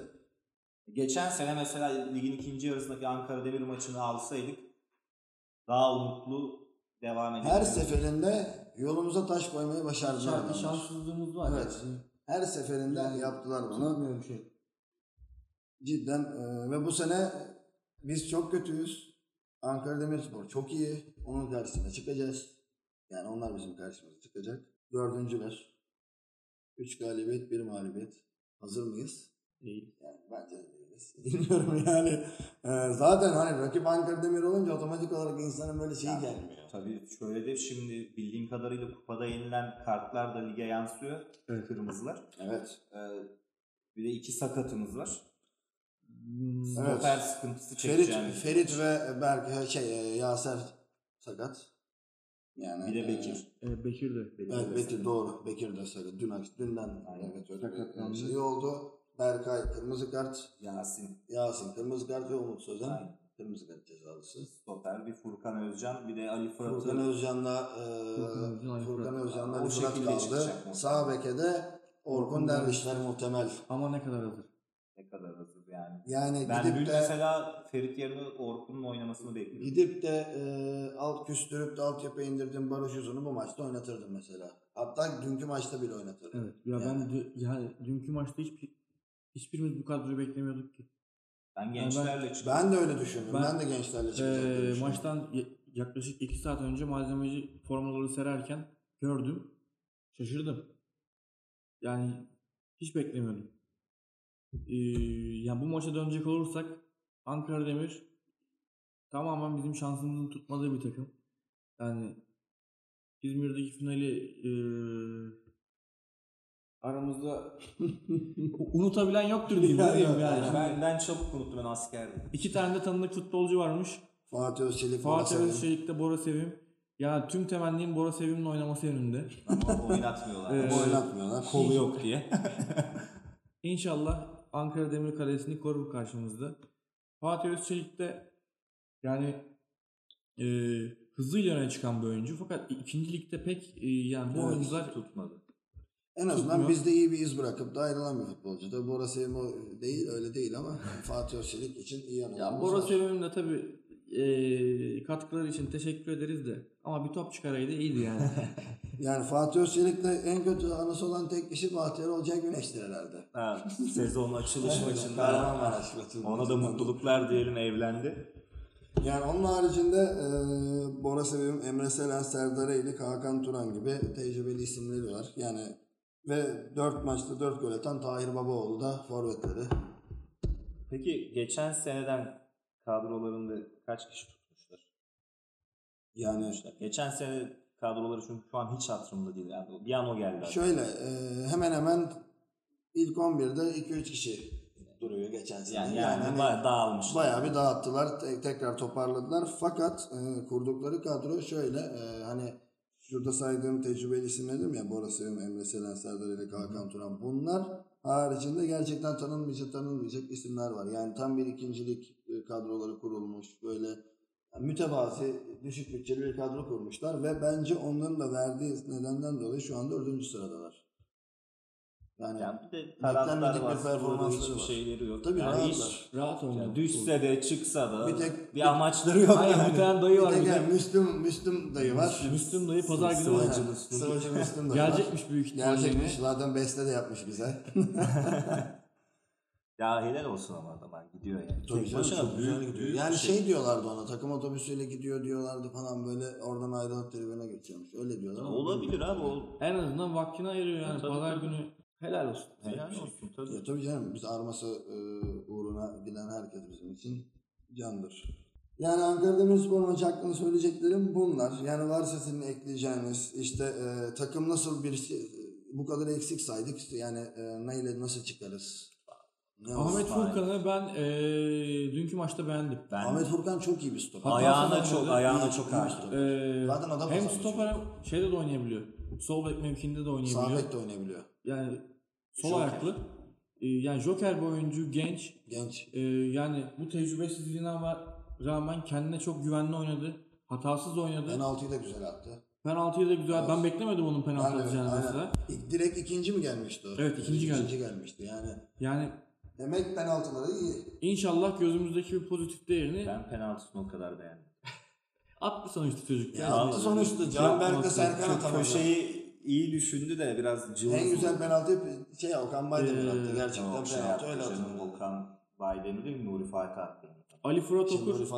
Geçen sene mesela ligin ikinci yarısındaki Ankara Demir maçını alsaydık daha umutlu devam edebilirdik. her seferinde yolumuza taş koymayı başardılar. Adamlar. şanssızlığımız var. Evet. Her seferinde yaptılar bunu. Bir şey. Cidden e, ve bu sene biz çok kötüyüz. Ankara Demirspor çok iyi. Onun karşısına çıkacağız. Yani onlar bizim karşımıza çıkacak. Dördüncüler. Üç galibiyet, bir mağlubiyet. Hazır mıyız? Değil. Yani bence de değiliz. Bilmiyorum yani. E, zaten hani rakip Ankara Demir olunca otomatik olarak insanın böyle şeyi gelmiyor. Tabii şöyle de şimdi bildiğim kadarıyla kupada yenilen kartlar da lige yansıyor. Evet. Kırmızılar. Evet. Ee, bir de iki sakatımız var. Hmm, Evet. Stoper sıkıntısı Ferit, çekeceğimiz. Ferit ve Berk şey e, Yaser sakat. Yani Bir de e, Bekir. e, Bekir de. Evet Bekir doğru. Bekir de sakat. Dün dünden Aynen. evet öyle bir Sakatlandı. şey oldu. Berkay kırmızı kart. Yasin. Yasin kırmızı kart ve Umut Sözen Aynen. kırmızı kart cezalısı. Stoper bir Furkan Özcan bir de Ali Fırat'ı. Furkan Özcan'la e, Furkan Ali Fırat. Özcan'la Ali Fırat şekilde kaldı. Sağ beke de Orkun Orkun Dervişler muhtemel. Ama ne kadar hazır. Ne kadar hazır yani. Yani Ben dün gidip de mesela Ferit yerine Orkun'un oynamasını bekliyorum. gidip de e, alt küstürüp de altyapı indirdim Barış Uzun'u bu maçta oynatırdım mesela. Hatta dünkü maçta bile oynatırdım. Evet. Ya ben Yani. dü- yani dünkü maçta hiçbir hiçbirimiz bu kadroyu beklemiyorduk ki. Ben gençlerle çıktım. Ben de öyle düşündüm. Ben, Ben- de gençlerle Ee, düşünüyorum. maçtan yaklaşık 2 saat önce malzemeci formaları sererken gördüm. Şaşırdım. Yani hiç beklemiyordum. Ee, yani bu maça dönecek olursak Ankara Demir tamamen bizim şansımızın tutmadığı bir takım. Yani İzmir'deki finali ee, aramızda unutabilen yoktur diyeyim. Ya, ne diyeyim ya, yani. Yani ben, ben çabuk unuttum ben askerdim. İki tane de tanıdık futbolcu varmış. Fatih Özçelik Fatih Bora Sevim. Özçelik'te Bora Sevim. Ya tüm temennim Bora Sevim'in oynaması yönünde. Ama oynatmıyorlar. Ee, oynatmıyorlar. Kolu yok diye. İnşallah Ankara Demir Kalesi'ni korur karşımızda. Fatih Özçelik de yani e, hızıyla öne çıkan bir oyuncu. Fakat ikinci ligde pek e, yani bu Evet, oyuncular tutmadı. En azından Tutmuyor. bizde iyi bir iz bırakıp da ayrılan bir futbolcu. Tabii Bora Sevim o değil öyle değil ama Fatih Özçelik için iyi ya anılarımız Bora. Sevim'in de tabii e, katkıları için teşekkür ederiz de ama bir top çıkaraydı iyiydi yani. Yani Fatih Özçelik'te en kötü anısı olan tek kişi Bahtiyar Olcay Güneş'tir herhalde. Ha, sezon açılış maçında. ona da mutluluklar diyelim evlendi. Yani onun haricinde e, Bora Sevim, Emre Selen, Serdar Eylik, Hakan Turan gibi tecrübeli isimleri var. Yani ve 4 maçta 4 gol atan Tahir Babaoğlu da forvetleri. Peki geçen seneden kadrolarında kaç kişi tutmuşlar? Yani Geçen sene kadroları çünkü şu an hiç hatırımda değil. Yani bir an o geldi. şöyle e, hemen hemen ilk 11'de 2-3 kişi duruyor geçen sene. Yani, yani, hani bayağı dağılmışlar. bayağı bir dağıttılar. te- tekrar toparladılar. Fakat e, kurdukları kadro şöyle e, hani şurada saydığım tecrübeli isimler dedim ya Bora Sevim, Emre Selen, Serdar ile Hakan Turan. Bunlar haricinde gerçekten tanınmayacak tanınmayacak isimler var. Yani tam bir ikincilik kadroları kurulmuş. Böyle yani mütevazi, düşük bütçeli bir kadro kurmuşlar ve bence onların da verdiği nedenden dolayı şu anda dördüncü sıradalar. Yani, Yani bir de taraftar bir var. performansları Hiçbir var. şeyleri yok. Tabii yani rahatlar. hiç Rahat oldu. yani düşse de çıksa da Bir bir, tek- amaçları yok Aynen yani. bir tane dayı var bir bir de. gel, Müslüm, Müslüm dayı var. Müslüm dayı pazar günü Sıvacı. Müslüm. Sıvacı Müslüm dayı var. Gelecekmiş büyük ihtimalle. Gelecekmiş. Zaten beste de yapmış bize. Ya helal olsun ama adama gidiyor yani. Tabii Tek canım, başına çok büyük, gidiyor. büyük Yani bir şey. diyorlardı ona takım otobüsüyle gidiyor diyorlardı falan böyle oradan ayrılıp tribüne geçiyormuş. Öyle diyorlar. ama Olabilir abi o. En azından vaktini ayırıyor yani. Tabii, Pazar tabii. günü helal olsun. Helal şey. olsun tabii. Ya tabii canım biz arması e, uğruna giden herkes bizim için candır. Yani Ankara Demirspor maçı hakkında söyleyeceklerim bunlar. Yani varsa senin ekleyeceğiniz işte e, takım nasıl bir şey, bu kadar eksik saydık yani e, neyle nasıl çıkarız? Ne? Ahmet. Furkan'ı ben eee, dünkü maçta beğendim. Ben Ahmet Furkan çok iyi bir stoper. Ayağına çok böyle ayağına iyi- çok iyi. Eee, Zaten adam hem stoper şeyde de oynayabiliyor. Sol bek mevkinde de Sağ oynayabiliyor. bek de oynayabiliyor. Yani sol Joker. ayaklı. e, yani Joker bir oyuncu genç Genç. e, yani bu tecrübesizliğine rağmen kendine çok güvenli oynadı. Hatasız oynadı. Penaltıyı da güzel attı. Penaltıyı da güzel. Ben Evet. beklemedim onun penaltı Ben atacağını mesela. Direkt ikinci mi gelmişti o? Evet, ikinci geldi. İkinci gelmişti yani. Yani Demek penaltıları iyi. inşallah gözümüzdeki bir pozitif değerini Ben penaltısını o kadar beğendim. attı sonuçta çocuk. Ya Yani attı sonuçta. Can Berk'le Yapmaması. Serkan atamadı. köşeyi iyi düşündü de biraz cılız. En güzel penaltı şey Okan Baydemir Ee, attı. Gerçekten şey penaltı yaptı öyle attı. Okan Baydemir değil mi? Nuri Fatih attı. Ali Fırat Okur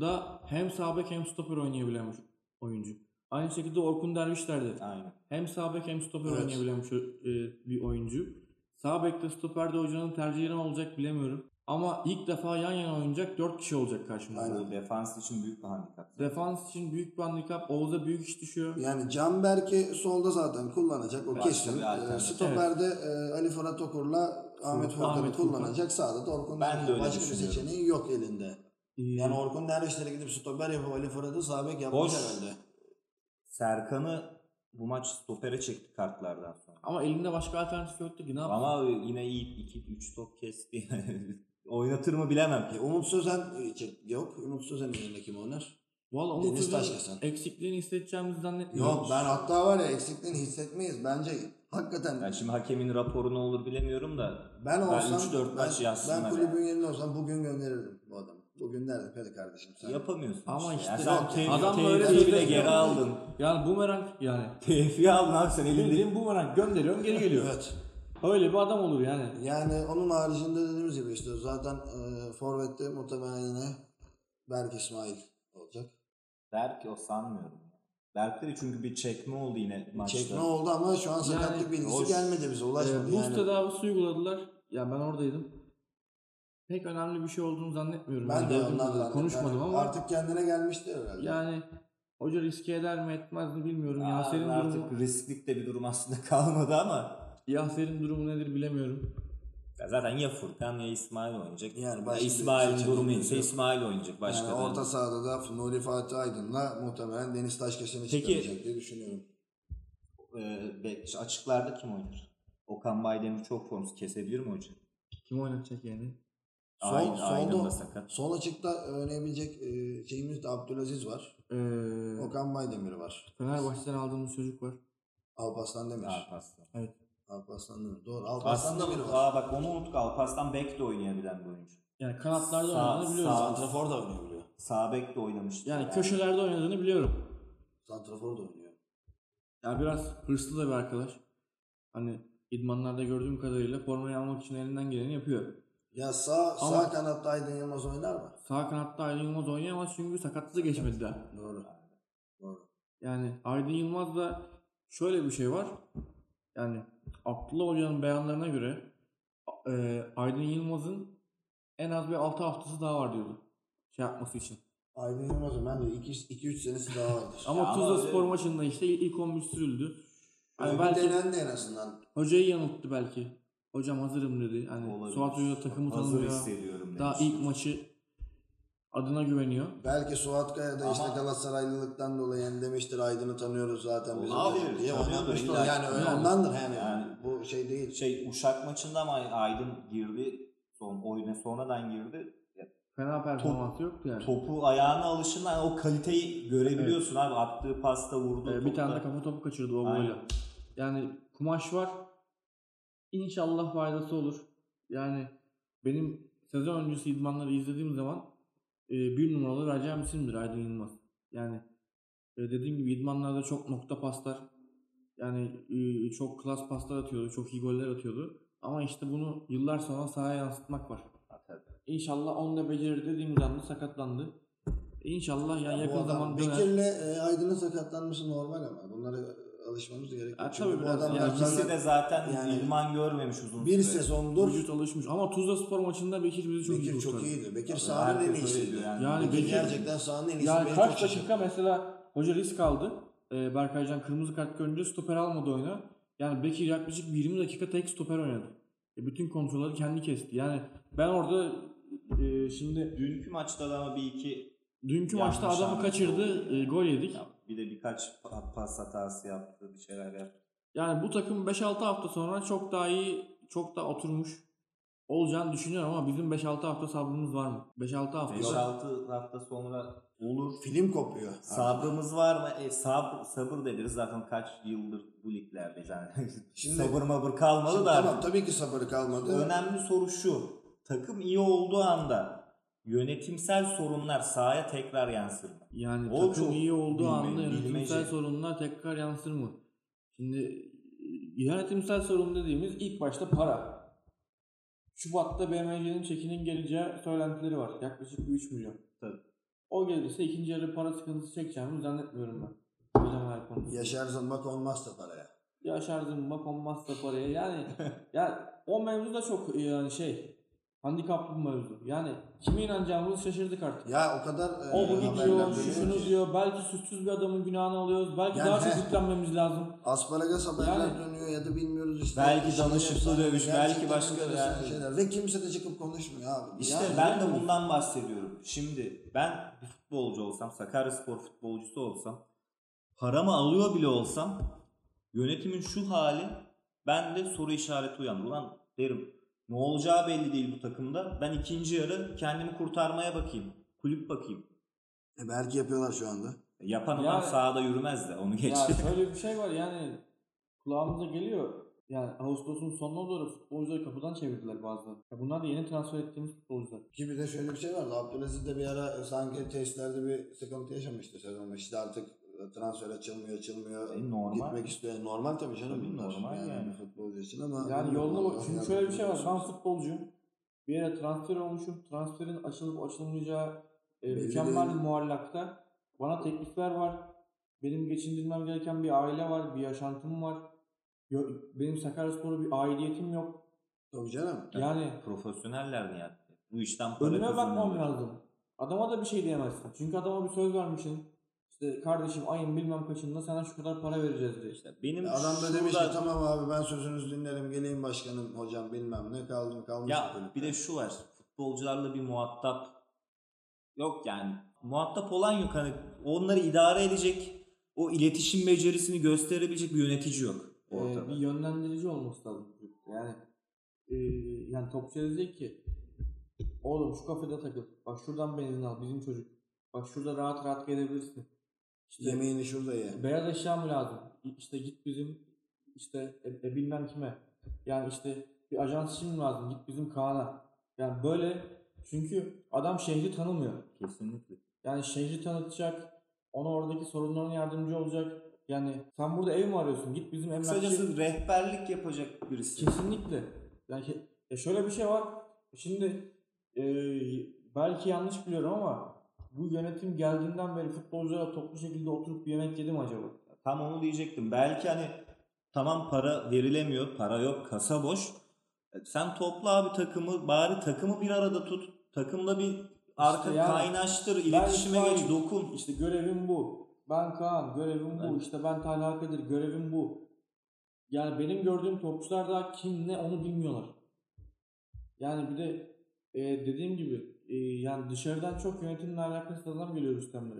da hem sağ bek hem stoper oynayabilen bir oyuncu. Aynı şekilde Orkun Dervişler de Aynen. hem sağ bek hem stoper Evet. oynayabilen bir, e, bir oyuncu. Sağ bekte stoperde hocanın tercihi ne olacak bilemiyorum. Ama ilk defa yan yana oynayacak 4 kişi olacak karşımızda. Aynen. Defans için büyük bir handikap. Defans için büyük bir handikap. Oğuz'a büyük iş düşüyor. Yani Can Berk'i solda zaten kullanacak. O Başka kesin. Ee. Stoperde e, Ali Fırat Okur'la Ahmet Furkan'ı Ahmet Furkan. kullanacak. Sağda da Orkun Ben de Derviş'in öyle Başka bir seçeneği yok elinde. Ee, Yani Orkun Derviş'lere gidip stoper yapıp Ali Fırat'ı sağ bek yapmış herhalde. Serkan'ı bu maç stopere çekti kartlardan sonra. Ama elinde başka alternatif yoktu ki ne yapsın? Ama yine iyi 2-3 top kesti. Oynatır mı bilemem. E, Umut Sözen e, çek- yok. Umut Sözen'in yerine kim oynar? Valla Deniz Umut'un Taşkesen. eksikliğini hissedeceğimizi zannetmiyorum. Yok ben hatta var ya eksikliğini hissetmeyiz. Bence hakikaten Yani şimdi hakemin raporu ne olur bilemiyorum da. ben olsam 3-4 maç ben, yazsınlar. ben yani. kulübün yerinde olsam bugün gönderirdim bu adamı. Bugün derdim hadi kardeşim sen. Yapamıyorsun Ama işte. işte Yani sen adam adam böyle böyle bir- geri aldın. Yani bumerang yani. Tevfiye aldın abi sen elinde. Bildiğin bumerang gönderiyorsun geri geliyor. Evet. Öyle bir adam olur yani. Yani onun haricinde dediğimiz gibi işte zaten e, Forvet'te muhtemelen yine Berk İsmail olacak. Berk o sanmıyorum. Berk'te de çünkü bir çekme oldu yine maçta. Çekme oldu ama şu an sakatlık Yani bilgisi hoş. gelmedi bize ulaşmadı buz yani. tedavisi uyguladılar. Ya ben oradaydım. Pek önemli bir şey olduğunu zannetmiyorum. Ben de ondan konuşmadım Yani ama Artık kendine gelmiştir herhalde. yani hoca riske eder mi etmez mi bilmiyorum. Aa, Yaser'in artık durumu risklik de bir durum aslında kalmadı ama. Yaser'in durumu nedir bilemiyorum. Ya zaten ya Furkan ya İsmail oynayacak. Yani Ya başka bir İsmail'in durumu ise. İsmail oynayacak. Başka yani da- orta sahada da Nuri Fatih Aydın'la muhtemelen Deniz Taşkesen'i Peki- çıkaracak diye düşünüyorum. Bek- açıklarda kim oynar? Okan Baydemir çok formsuz. Kesebilir mi hocam? Kim oynatacak yani? Sol, Aydın, solda, da sakat. sol açıkta oynayabilecek e, şeyimiz de Abdülaziz var. Ee, Okan Baydemir var. Fenerbahçe'den aldığımız çocuk var. Alparslan Demir. Alparslan. Evet. Alparslan Demir. Doğru. Alparslan Demir var. aa bak onu unuttuk. Alparslan bek de oynayabilen bir oyuncu. Yani kanatlarda Sağ- oynadığını biliyoruz. sağ- Santrafor da oynayabiliyor. Sağ bek de oynamıştı. Yani köşelerde oynadığını biliyorum. Santrafor da oynuyor. Yani biraz hırslı da bir arkadaş. Hani idmanlarda gördüğüm kadarıyla formayı almak için elinden geleni yapıyor. Ya sağ, Ama- sağ kanatta Aydın Yılmaz oynar mı? Sağ kanatta Aydın Yılmaz oynayamaz çünkü sakatlığı geçmedi daha. Doğru. Doğru. Yani Aydın Yılmaz'da şöyle bir şey var. Yani Abdullah Hoca'nın beyanlarına göre e, Aydın Yılmaz'ın en az bir 6 haftası daha var diyordu. Şey yapması için. Aydın Yılmaz'ın ben de 2-3 senesi daha vardır. Ama Ya ama Tuzla öyle- Spor maçında işte ilk 11 sürüldü. Yani belki denendi en azından. hocayı yanılttı belki. Hocam hazırım dedi. Hani Olabilir. Suat Hoca takımı Hazır tanımıyor. hissediyorum Daha ilk maçı adına güveniyor. Belki Suat Kaya da işte Ama- Galatasaraylılıktan dolayı yani demiştir Aydın'ı tanıyoruz zaten biz Olabilir, diye tanıyordur illa. Yani öyle Yani- ondandır yani. Yani- Bu şey değil. Şey Uşak maçında ama Aydın girdi. Son oyuna sonradan girdi. Fena performansı yoktu yani. Topu ayağına alışından o kaliteyi görebiliyorsun abi. Attığı pasta vurdu. Ee, bir tane de kafa topu kaçırdı o Aynen. boyla. Yani kumaş var. İnşallah faydası olur. Yani benim sezon öncesi idmanları izlediğim zaman e, bir numaralı vereceğim isimdir Aydın Yılmaz. Yani e, dediğim gibi idmanlarda çok nokta paslar yani e, çok klas paslar atıyordu. Çok iyi goller atıyordu. Ama işte bunu yıllar sonra sahaya yansıtmak var. İnşallah onu da becerir dediğimiz anda sakatlandı. İnşallah yani Bu yakın adam- zaman döner. Bekir'le e, Aydın'ın sakatlanması normal ama bunlara alışmamız gerekiyor. Ha, Çünkü tabii bu biraz. Yani İkisi de zaten Yani idman görmemiş uzun bir süre. sezondur Vücut alışmış. Ama Tuzla Spor maçında Bekir bizi çok iyi Bekir çok kurtardı. iyiydi. Bekir sahanın en iyisiydi. yani. Yani Bekir Bekir- gerçekten sahanın en iyisi. Yani kaç çok dakika mesela hoca risk aldı. Ee, Berkaycan kırmızı kart görünce stoper almadı oyuna. Yani Bekir yaklaşık 20 dakika tek stoper oynadı. E, bütün kontrolleri kendi kesti. Yani ben orada e, şimdi Dünkü maçta da ama bir iki dünkü maçta adamı kaçırdı. e, gol yedik. ya bir de birkaç pa- pas hatası yaptı. Bir şeyler yaptı. Yani bu takım 5-6 hafta sonra çok daha iyi çok da oturmuş olacağını düşünüyorum ama bizim 5-6 hafta sabrımız var mı? 5-6 hafta. 5-6 hafta sonra olur. Film kopuyor. Sabrımız var mı? E, sabır, sabır dediniz zaten kaç yıldır bu liglerde yani. Şimdi- sabır mabır kalmadı Şimdi da. tamam tabii ki sabırı kalmadı. Önemli soru şu. Takım iyi olduğu anda yönetimsel sorunlar sahaya tekrar yansır mı? Yani O takım çok iyi olduğu bilme- anda yönetimsel bilmece. sorunlar tekrar yansır mı? Şimdi e, yönetimsel sorun dediğimiz ilk başta para. Şubat'ta BMC'nin çekinin geleceği söylentileri var. Yaklaşık bir 3 milyon. Tabii. O gelirse ikinci yarı para sıkıntısı çekeceğimi zannetmiyorum ben. Yaşar zırmak olmazsa paraya. Yaşar zımba konmazsa paraya. Yani ya o mevzu da çok yani şey handikaplı mevzu. Yani kime inanacağımızı şaşırdık artık. Ya o kadar e, O bu haberler gidiyor, şu şunu ki. diyor. Belki suçsuz bir adamın günahını alıyoruz. Belki Yani daha çok yüklenmemiz lazım. Asparagas haberler Yani- dönüyor ya da bilmiyoruz işte. Belki danışıklı dövüş, belki başka yani. şeyler. Ve kimse de çıkıp konuşmuyor abi. İşte Yani ben de bundan bahsediyorum. Şimdi ben bir futbolcu olsam, Sakaryaspor futbolcusu olsam, paramı alıyor bile olsam yönetimin şu hali bende soru işareti uyandı. Ulan derim ne olacağı belli değil bu takımda. Ben ikinci yarı kendimi kurtarmaya bakayım. Kulüp bakayım. E, belki yapıyorlar şu anda. Yapan adam Yani- sahada yürümez de onu geç. Ya şöyle bir şey var yani kulağımıza geliyor. Yani Ağustos'un sonuna doğru futbolcuları kapıdan çevirdiler bazıları. Ya bunlar da yeni transfer ettiğimiz futbolcular. Ki bir de şöyle bir şey vardı. Abdülaziz de bir ara sanki testlerde bir sıkıntı yaşamıştı sezon başında. Artık transfer açılmıyor, açılmıyor. E, normal. Gitmek istiyor. Normal tabii canım Tabii, bunlar. normal yani, yani. bir futbolcu için ama. Yani yoluna bak. Çünkü Yani şöyle bir şey var. Ben futbolcuyum. Bir yere transfer olmuşum. Transferin açılıp açılmayacağı e, mükemmel değil. muallakta. Bana teklifler var. Benim geçindirmem gereken bir aile var. Bir yaşantım var. Benim Sakaryaspor'a bir aidiyetim yok. Tabii canım. Yani Profesyoneller yani. Bu işten para önüme bakmam lazım. Adama da bir şey diyemezsin. Çünkü adama bir söz vermişsin. İşte kardeşim ayın bilmem kaçında sana şu kadar para vereceğiz diye. İşte benim Adam da demiş ki tamam abi ben sözünüzü dinlerim geleyim başkanım hocam bilmem ne kaldım kalmış. Ya kulüpte. bir de şu var. Futbolcularla bir muhatap yok yani. Muhatap olan yok. Hani onları idare edecek, o iletişim becerisini gösterebilecek bir yönetici yok Ee, ortada. bir yönlendirici olması lazım. Yani e, yani topçu diyecek ki oğlum şu kafede takıl. Bak şuradan benzin al bizim çocuk. Bak şurada rahat rahat gelebilirsin. İşte Yemeğini şurada ye. beyaz eşya mı lazım? İşte git bizim işte e, e, bilmem kime. Yani işte bir ajans işi mi lazım? Git bizim Kaan'a. Yani böyle çünkü adam şehri tanımıyor. Kesinlikle. Yani şehri tanıtacak. Ona oradaki sorunlarına yardımcı olacak. Yani sen burada ev mi arıyorsun? Git bizim emlakçı. Kısacası rehberlik yapacak birisi. Kesinlikle. Yani ya şöyle bir şey var. Şimdi e, belki yanlış biliyorum ama bu yönetim geldiğinden beri futbolculara toplu şekilde oturup bir yemek yedi mi acaba? Tam onu diyecektim. Belki hani tamam para verilemiyor, para yok, kasa boş. E, Sen topla abi takımı, bari takımı bir arada tut. Takımda bir arka yani kaynaştır, iletişime geç, dokun. İşte görevim bu. Ben Kaan, görevim bu. Evet. İşte ben Talha Kadir, görevim bu. Yani benim gördüğüm topçular da kim ne onu bilmiyorlar. Yani bir de e, dediğim gibi e, yani dışarıdan çok yönetimle alakasız adam geliyor üstten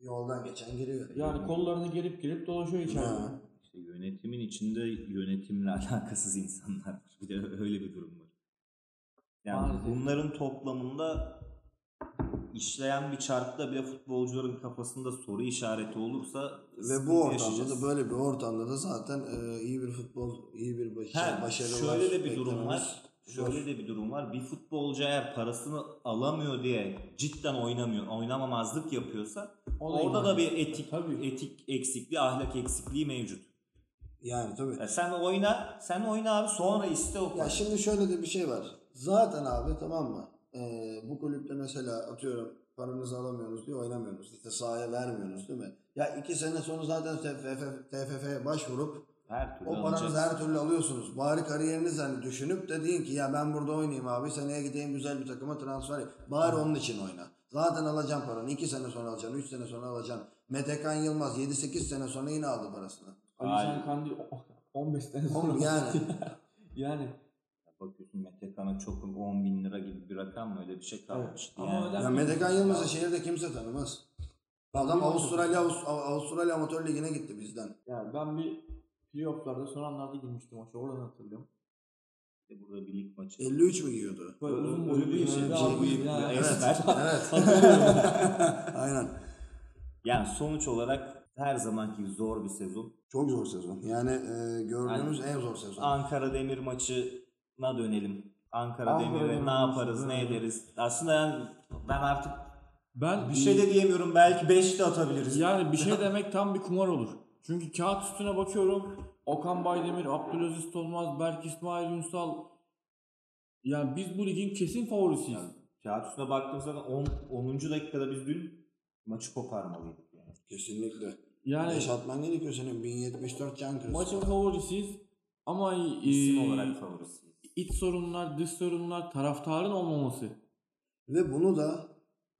Yoldan geçen giriyor. Yani kollarını gerip gerip dolaşıyor içeride. İşte yönetimin içinde yönetimle alakasız insanlar var. Bir de öyle bir durum var. Yani Maalesef. bunların toplamında işleyen bir çarkta bile futbolcuların kafasında soru işareti olursa Ve bu ortamda yaşayacağız. da böyle bir ortamda da zaten e, iyi bir futbol, iyi bir baş, He, başarılar şöyle de bir durum beklememiz var. Şöyle de bir durum var. Bir futbolcu eğer parasını alamıyor diye cidden oynamıyor, oynamamazlık yapıyorsa O da orada da bir etik Tabii. etik eksikliği, ahlak eksikliği mevcut. Yani tabii. Ya sen oyna, sen oyna abi sonra iste o Ya şimdi şöyle de bir şey var. Zaten abi tamam mı? Ee, bu kulüpte mesela atıyorum paranızı alamıyorsunuz diye oynamıyorsunuz. İşte sahaya vermiyorsunuz değil mi? Ya iki sene sonra zaten TFF, TFF'ye başvurup Her türlü o paranızı alacaksın. her türlü alıyorsunuz. Bari kariyeriniz hani düşünüp de deyin ki ya ben burada oynayayım abi seneye gideyim güzel bir takıma transfer yap. Bari onun için oyna. Zaten alacağım paranı. 2 sene sonra alacaksın, 3 sene sonra alacaksın. Metekan Yılmaz 7-8 sene sonra yine aldı parasını. Aynen. Kandil 15 sene sonra. Yani. yani Bakıyorsun Mete Kan'a çok 10 bin lira gibi bir rakam mı öyle bir şey kalmıştı. Ama yani. Ya Metekan Yılmaz'ı şehirde kimse tanımaz. Adam. Avustralya Avust- Avustralya Amatör Ligi'ne gitti bizden. Yani ben bir playofflarda son anlarda girmişti maça. Oradan hatırlıyorum. İşte burada bir lig maçı. 53 mi giyiyordu? Böyle Öyle uzun bir boylu bir şey, şey. yani. Evet. Evet. Aynen. Yani sonuç olarak her zamanki zor bir sezon. Çok zor sezon. Yani e, gördüğümüz en zor sezon. Ankara Demir maçına dönelim. Ankara Demir'e Demir ne yaparız, ne ederiz? Aslında yani ben artık Ben bir şey de diyemiyorum. Belki 5 de atabiliriz. Yani bir şey demek tam bir kumar olur. Çünkü kağıt üstüne bakıyorum. Okan Baydemir, Abdülaziz Tolmaz, Berk İsmail Ünsal. Yani biz bu ligin kesin favorisiyiz. Kağıt üstüne baktığımızda 10. 10. dakikada biz dün maçı koparmalıydık yani. Kesinlikle. Yani Beş atman gerekiyor senin. 1074 can kırısı. maçın favorisiyiz. Ama İsim e, olarak favorisiyiz. iç sorunlar, dış sorunlar, taraftarın olmaması. Ve bunu da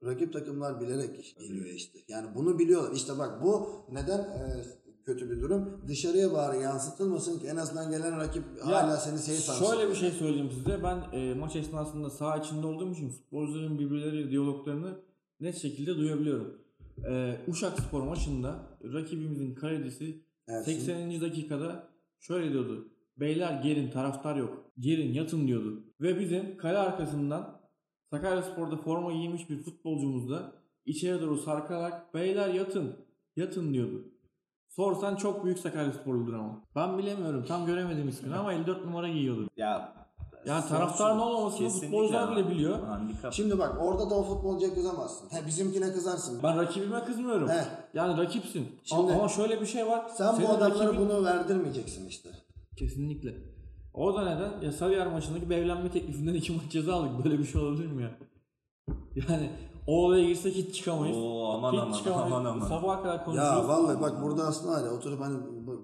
rakip takımlar bilerek geliyor işte. Yani bunu biliyorlar. İşte bak bu neden e, kötü bir durum? Dışarıya bari yansıtılmasın ki en azından gelen rakip hala seni safe sansın. Şöyle bir şey söyleyeyim size. Ben e, maç esnasında saha içinde olduğum için futbolcuların birbirleriyle diyaloglarını net şekilde duyabiliyorum. E, Uşak Spor maçında rakibimizin kalecisi Ersin. 80. dakikada şöyle diyordu. Beyler gelin taraftar yok. Gelin yatın diyordu. Ve bizim kale arkasından Sakaryaspor'da forma giymiş bir futbolcumuz da içeri doğru sarkarak beyler yatın yatın diyordu. Sorsan çok büyük Sakaryasporludur ama. Ben bilemiyorum tam göremedim ismini ama 54 numara giyiyordu. Ya Yani taraftarın olmamasını futbolcular bile biliyor. Handikap. Şimdi bak orada da o futbolcuya kızamazsın. He, bizimkine kızarsın. Ben rakibime kızmıyorum. He. Yani rakipsin. Şimdi- ama şöyle bir şey var. Sen bu adamlara rakibin- bunu verdirmeyeceksin işte. Kesinlikle. O da neden? Ya Sarıyer maçındaki bir evlenme teklifinden iki maç ceza aldık. Böyle bir şey olabilir mi ya? Yani o olaya girsek hiç çıkamayız. Oo, aman hiç aman, çıkamayız. aman aman. Sabaha kadar konuşuruz. Ya vallahi bak burada aslında hani oturup hani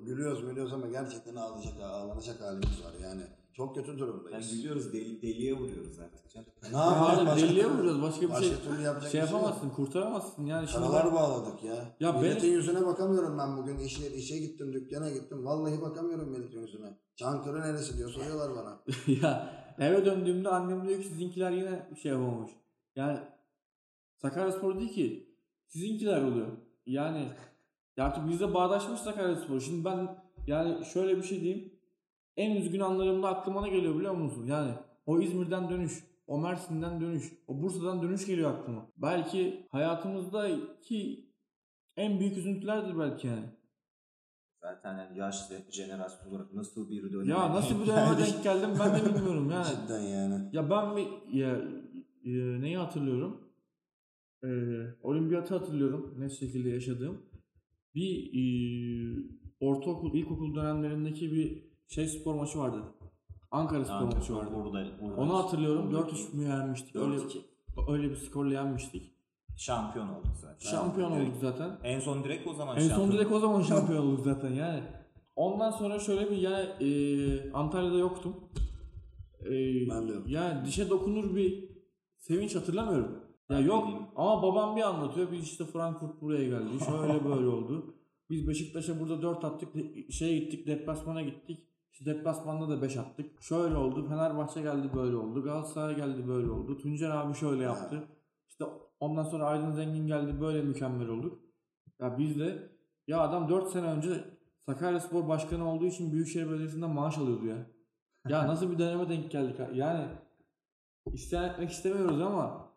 gülüyoruz gülüyoruz ama gerçekten ağlayacak ağlanacak halimiz var yani. Çok kötü Yani durumdayız. gülüyoruz deli, deliye vuruyoruz artık canım. Ne Ya yapalım? deliye vuracağız. Başka bir başka şey, türlü yapacak şey şey yapamazsın. kurtaramazsın. Yani şimdi Karalar ben- bağladık ya. Ya milletin benim- yüzüne bakamıyorum ben bugün işe, işe gittim dükkana gittim. Vallahi bakamıyorum milletin yüzüne. Çankırı neresi diyor soruyorlar bana. ya eve döndüğümde annem diyor ki sizinkiler yine bir şey yapamamış. Yani Sakaryaspor değil ki sizinkiler oluyor. Yani ya artık bizde bağdaşmış Sakaryaspor. Şimdi ben yani şöyle bir şey diyeyim. En üzgün anlarımda aklıma ne geliyor biliyor musun? Yani o İzmir'den dönüş, o Mersin'den dönüş, o Bursa'dan dönüş geliyor aklıma. Belki hayatımızdaki en büyük üzüntülerdir belki yani. Zaten yani yaşlı jenerasyon olarak nasıl bir döneme Ya nasıl bir döneme denk geldim ben de bilmiyorum yani. Cidden yani. Ya ben bir ya, e, neyi hatırlıyorum? Ee, olimpiyatı hatırlıyorum net şekilde yaşadığım. Bir e, ortaokul, ilkokul dönemlerindeki bir şey spor maçı vardı. Ankara spor Ankara maçı vardı. Burada, burada Onu hatırlıyorum. Buradaki 4-3 mü yenmiştik? Öyle, 4-2. öyle bir skorla yenmiştik. Şampiyon olduk zaten. Şampiyon olduk zaten. En son direkt o zaman En son şampiyon direkt o zaman şampiyon olduk zaten yani. Ondan sonra şöyle bir yani e, Antalya'da yoktum. E, Ben de yoktum. Yani dişe dokunur bir sevinç hatırlamıyorum. Ya yok ama babam bir anlatıyor. Biz işte Frankfurt buraya geldi. Şöyle böyle oldu. Biz Beşiktaş'a burada 4 attık. Şeye gittik deplasmana gittik. İşte deplasmanda da 5 attık. Şöyle oldu. Fenerbahçe geldi böyle oldu. Galatasaray geldi böyle oldu. Tuncer abi şöyle yaptı. İşte ondan sonra Aydın Zengin geldi böyle mükemmel olduk. Ya biz de ya adam 4 sene önce Sakaryaspor Başkanı olduğu için Büyükşehir Belediyesi'nden maaş alıyordu ya. Ya nasıl bir döneme denk geldik? Yani isyan etmek istemiyoruz ama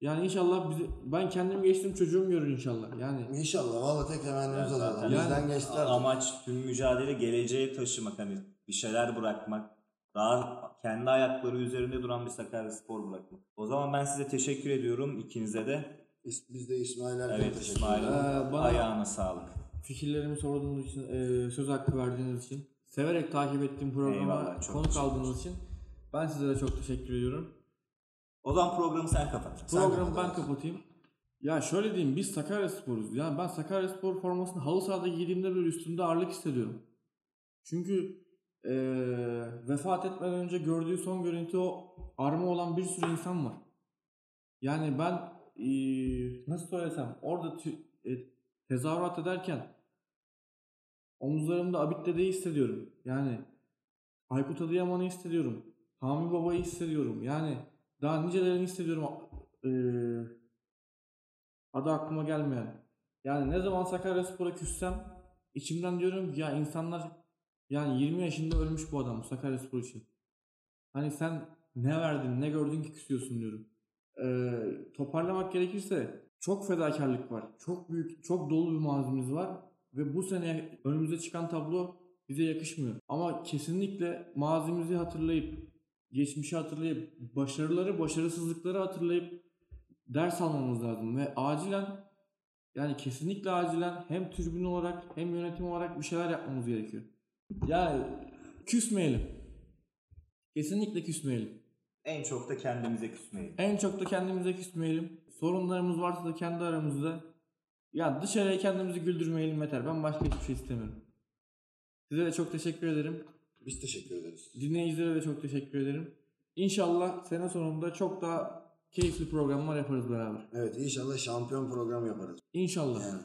yani inşallah bizi ben kendim geçtim çocuğum görür inşallah. Yani İnşallah vallahi tek temennimiz o zaten. Yani- Bizden geçtiler. Amaç tüm mücadele geleceğe taşımak hani bir şeyler bırakmak. Daha kendi ayakları üzerinde duran bir Sakaryaspor bırakmak. O zaman ben size teşekkür ediyorum ikinize de. Biz, de İsmail Erkan Evet İsmail. Ee, bana- ayağına sağlık. fikirlerimi sorduğunuz için, e, söz hakkı verdiğiniz için, severek takip ettiğim programa Eyvallah, çok konuk aldığınız için ben size de çok teşekkür ediyorum. O zaman programı sen kapat. Sen Programı ben kapat. kapatayım. Ya şöyle diyeyim biz Sakaryaspor'uz. Yani ben Sakaryaspor formasını halı sahada giydiğimde böyle üstümde ağırlık hissediyorum. Çünkü eee, vefat etmeden önce gördüğü son görüntü o arma olan bir sürü insan var. Yani ben eee, nasıl söylesem orada tü- e, tezahürat ederken omuzlarımda Abit Dede'yi hissediyorum. Yani Aykut Adıyaman'ı hissediyorum. Hami Baba'yı hissediyorum. Yani daha nicelerini hissediyorum. Eee adı aklıma gelmeyen. Yani ne zaman Sakaryaspor'a küssem içimden diyorum ya insanlar yani 20 yaşında ölmüş bu adam Sakaryaspor için. Hani sen ne verdin ne gördün ki küsüyorsun diyorum. Ee, toparlamak gerekirse çok fedakarlık var. Çok büyük, çok dolu bir mazimiz var. Ve bu sene önümüze çıkan tablo bize yakışmıyor. Ama kesinlikle mazimizi hatırlayıp, geçmişi hatırlayıp, başarıları, başarısızlıkları hatırlayıp ders almamız lazım. Ve acilen yani kesinlikle acilen hem tribün olarak hem yönetim olarak bir şeyler yapmamız gerekiyor. Ya küsmeyelim. Kesinlikle küsmeyelim. En çok da kendimize küsmeyelim. En çok da kendimize küsmeyelim. Sorunlarımız varsa da kendi aramızda. Ya dışarıya kendimizi güldürmeyelim yeter. Ben başka hiçbir şey istemiyorum. Size de çok teşekkür ederim. Biz teşekkür ederiz. Dinleyicilere de çok teşekkür ederim. İnşallah sene sonunda çok daha keyifli programlar yaparız beraber. Evet inşallah şampiyon program yaparız. İnşallah. Yani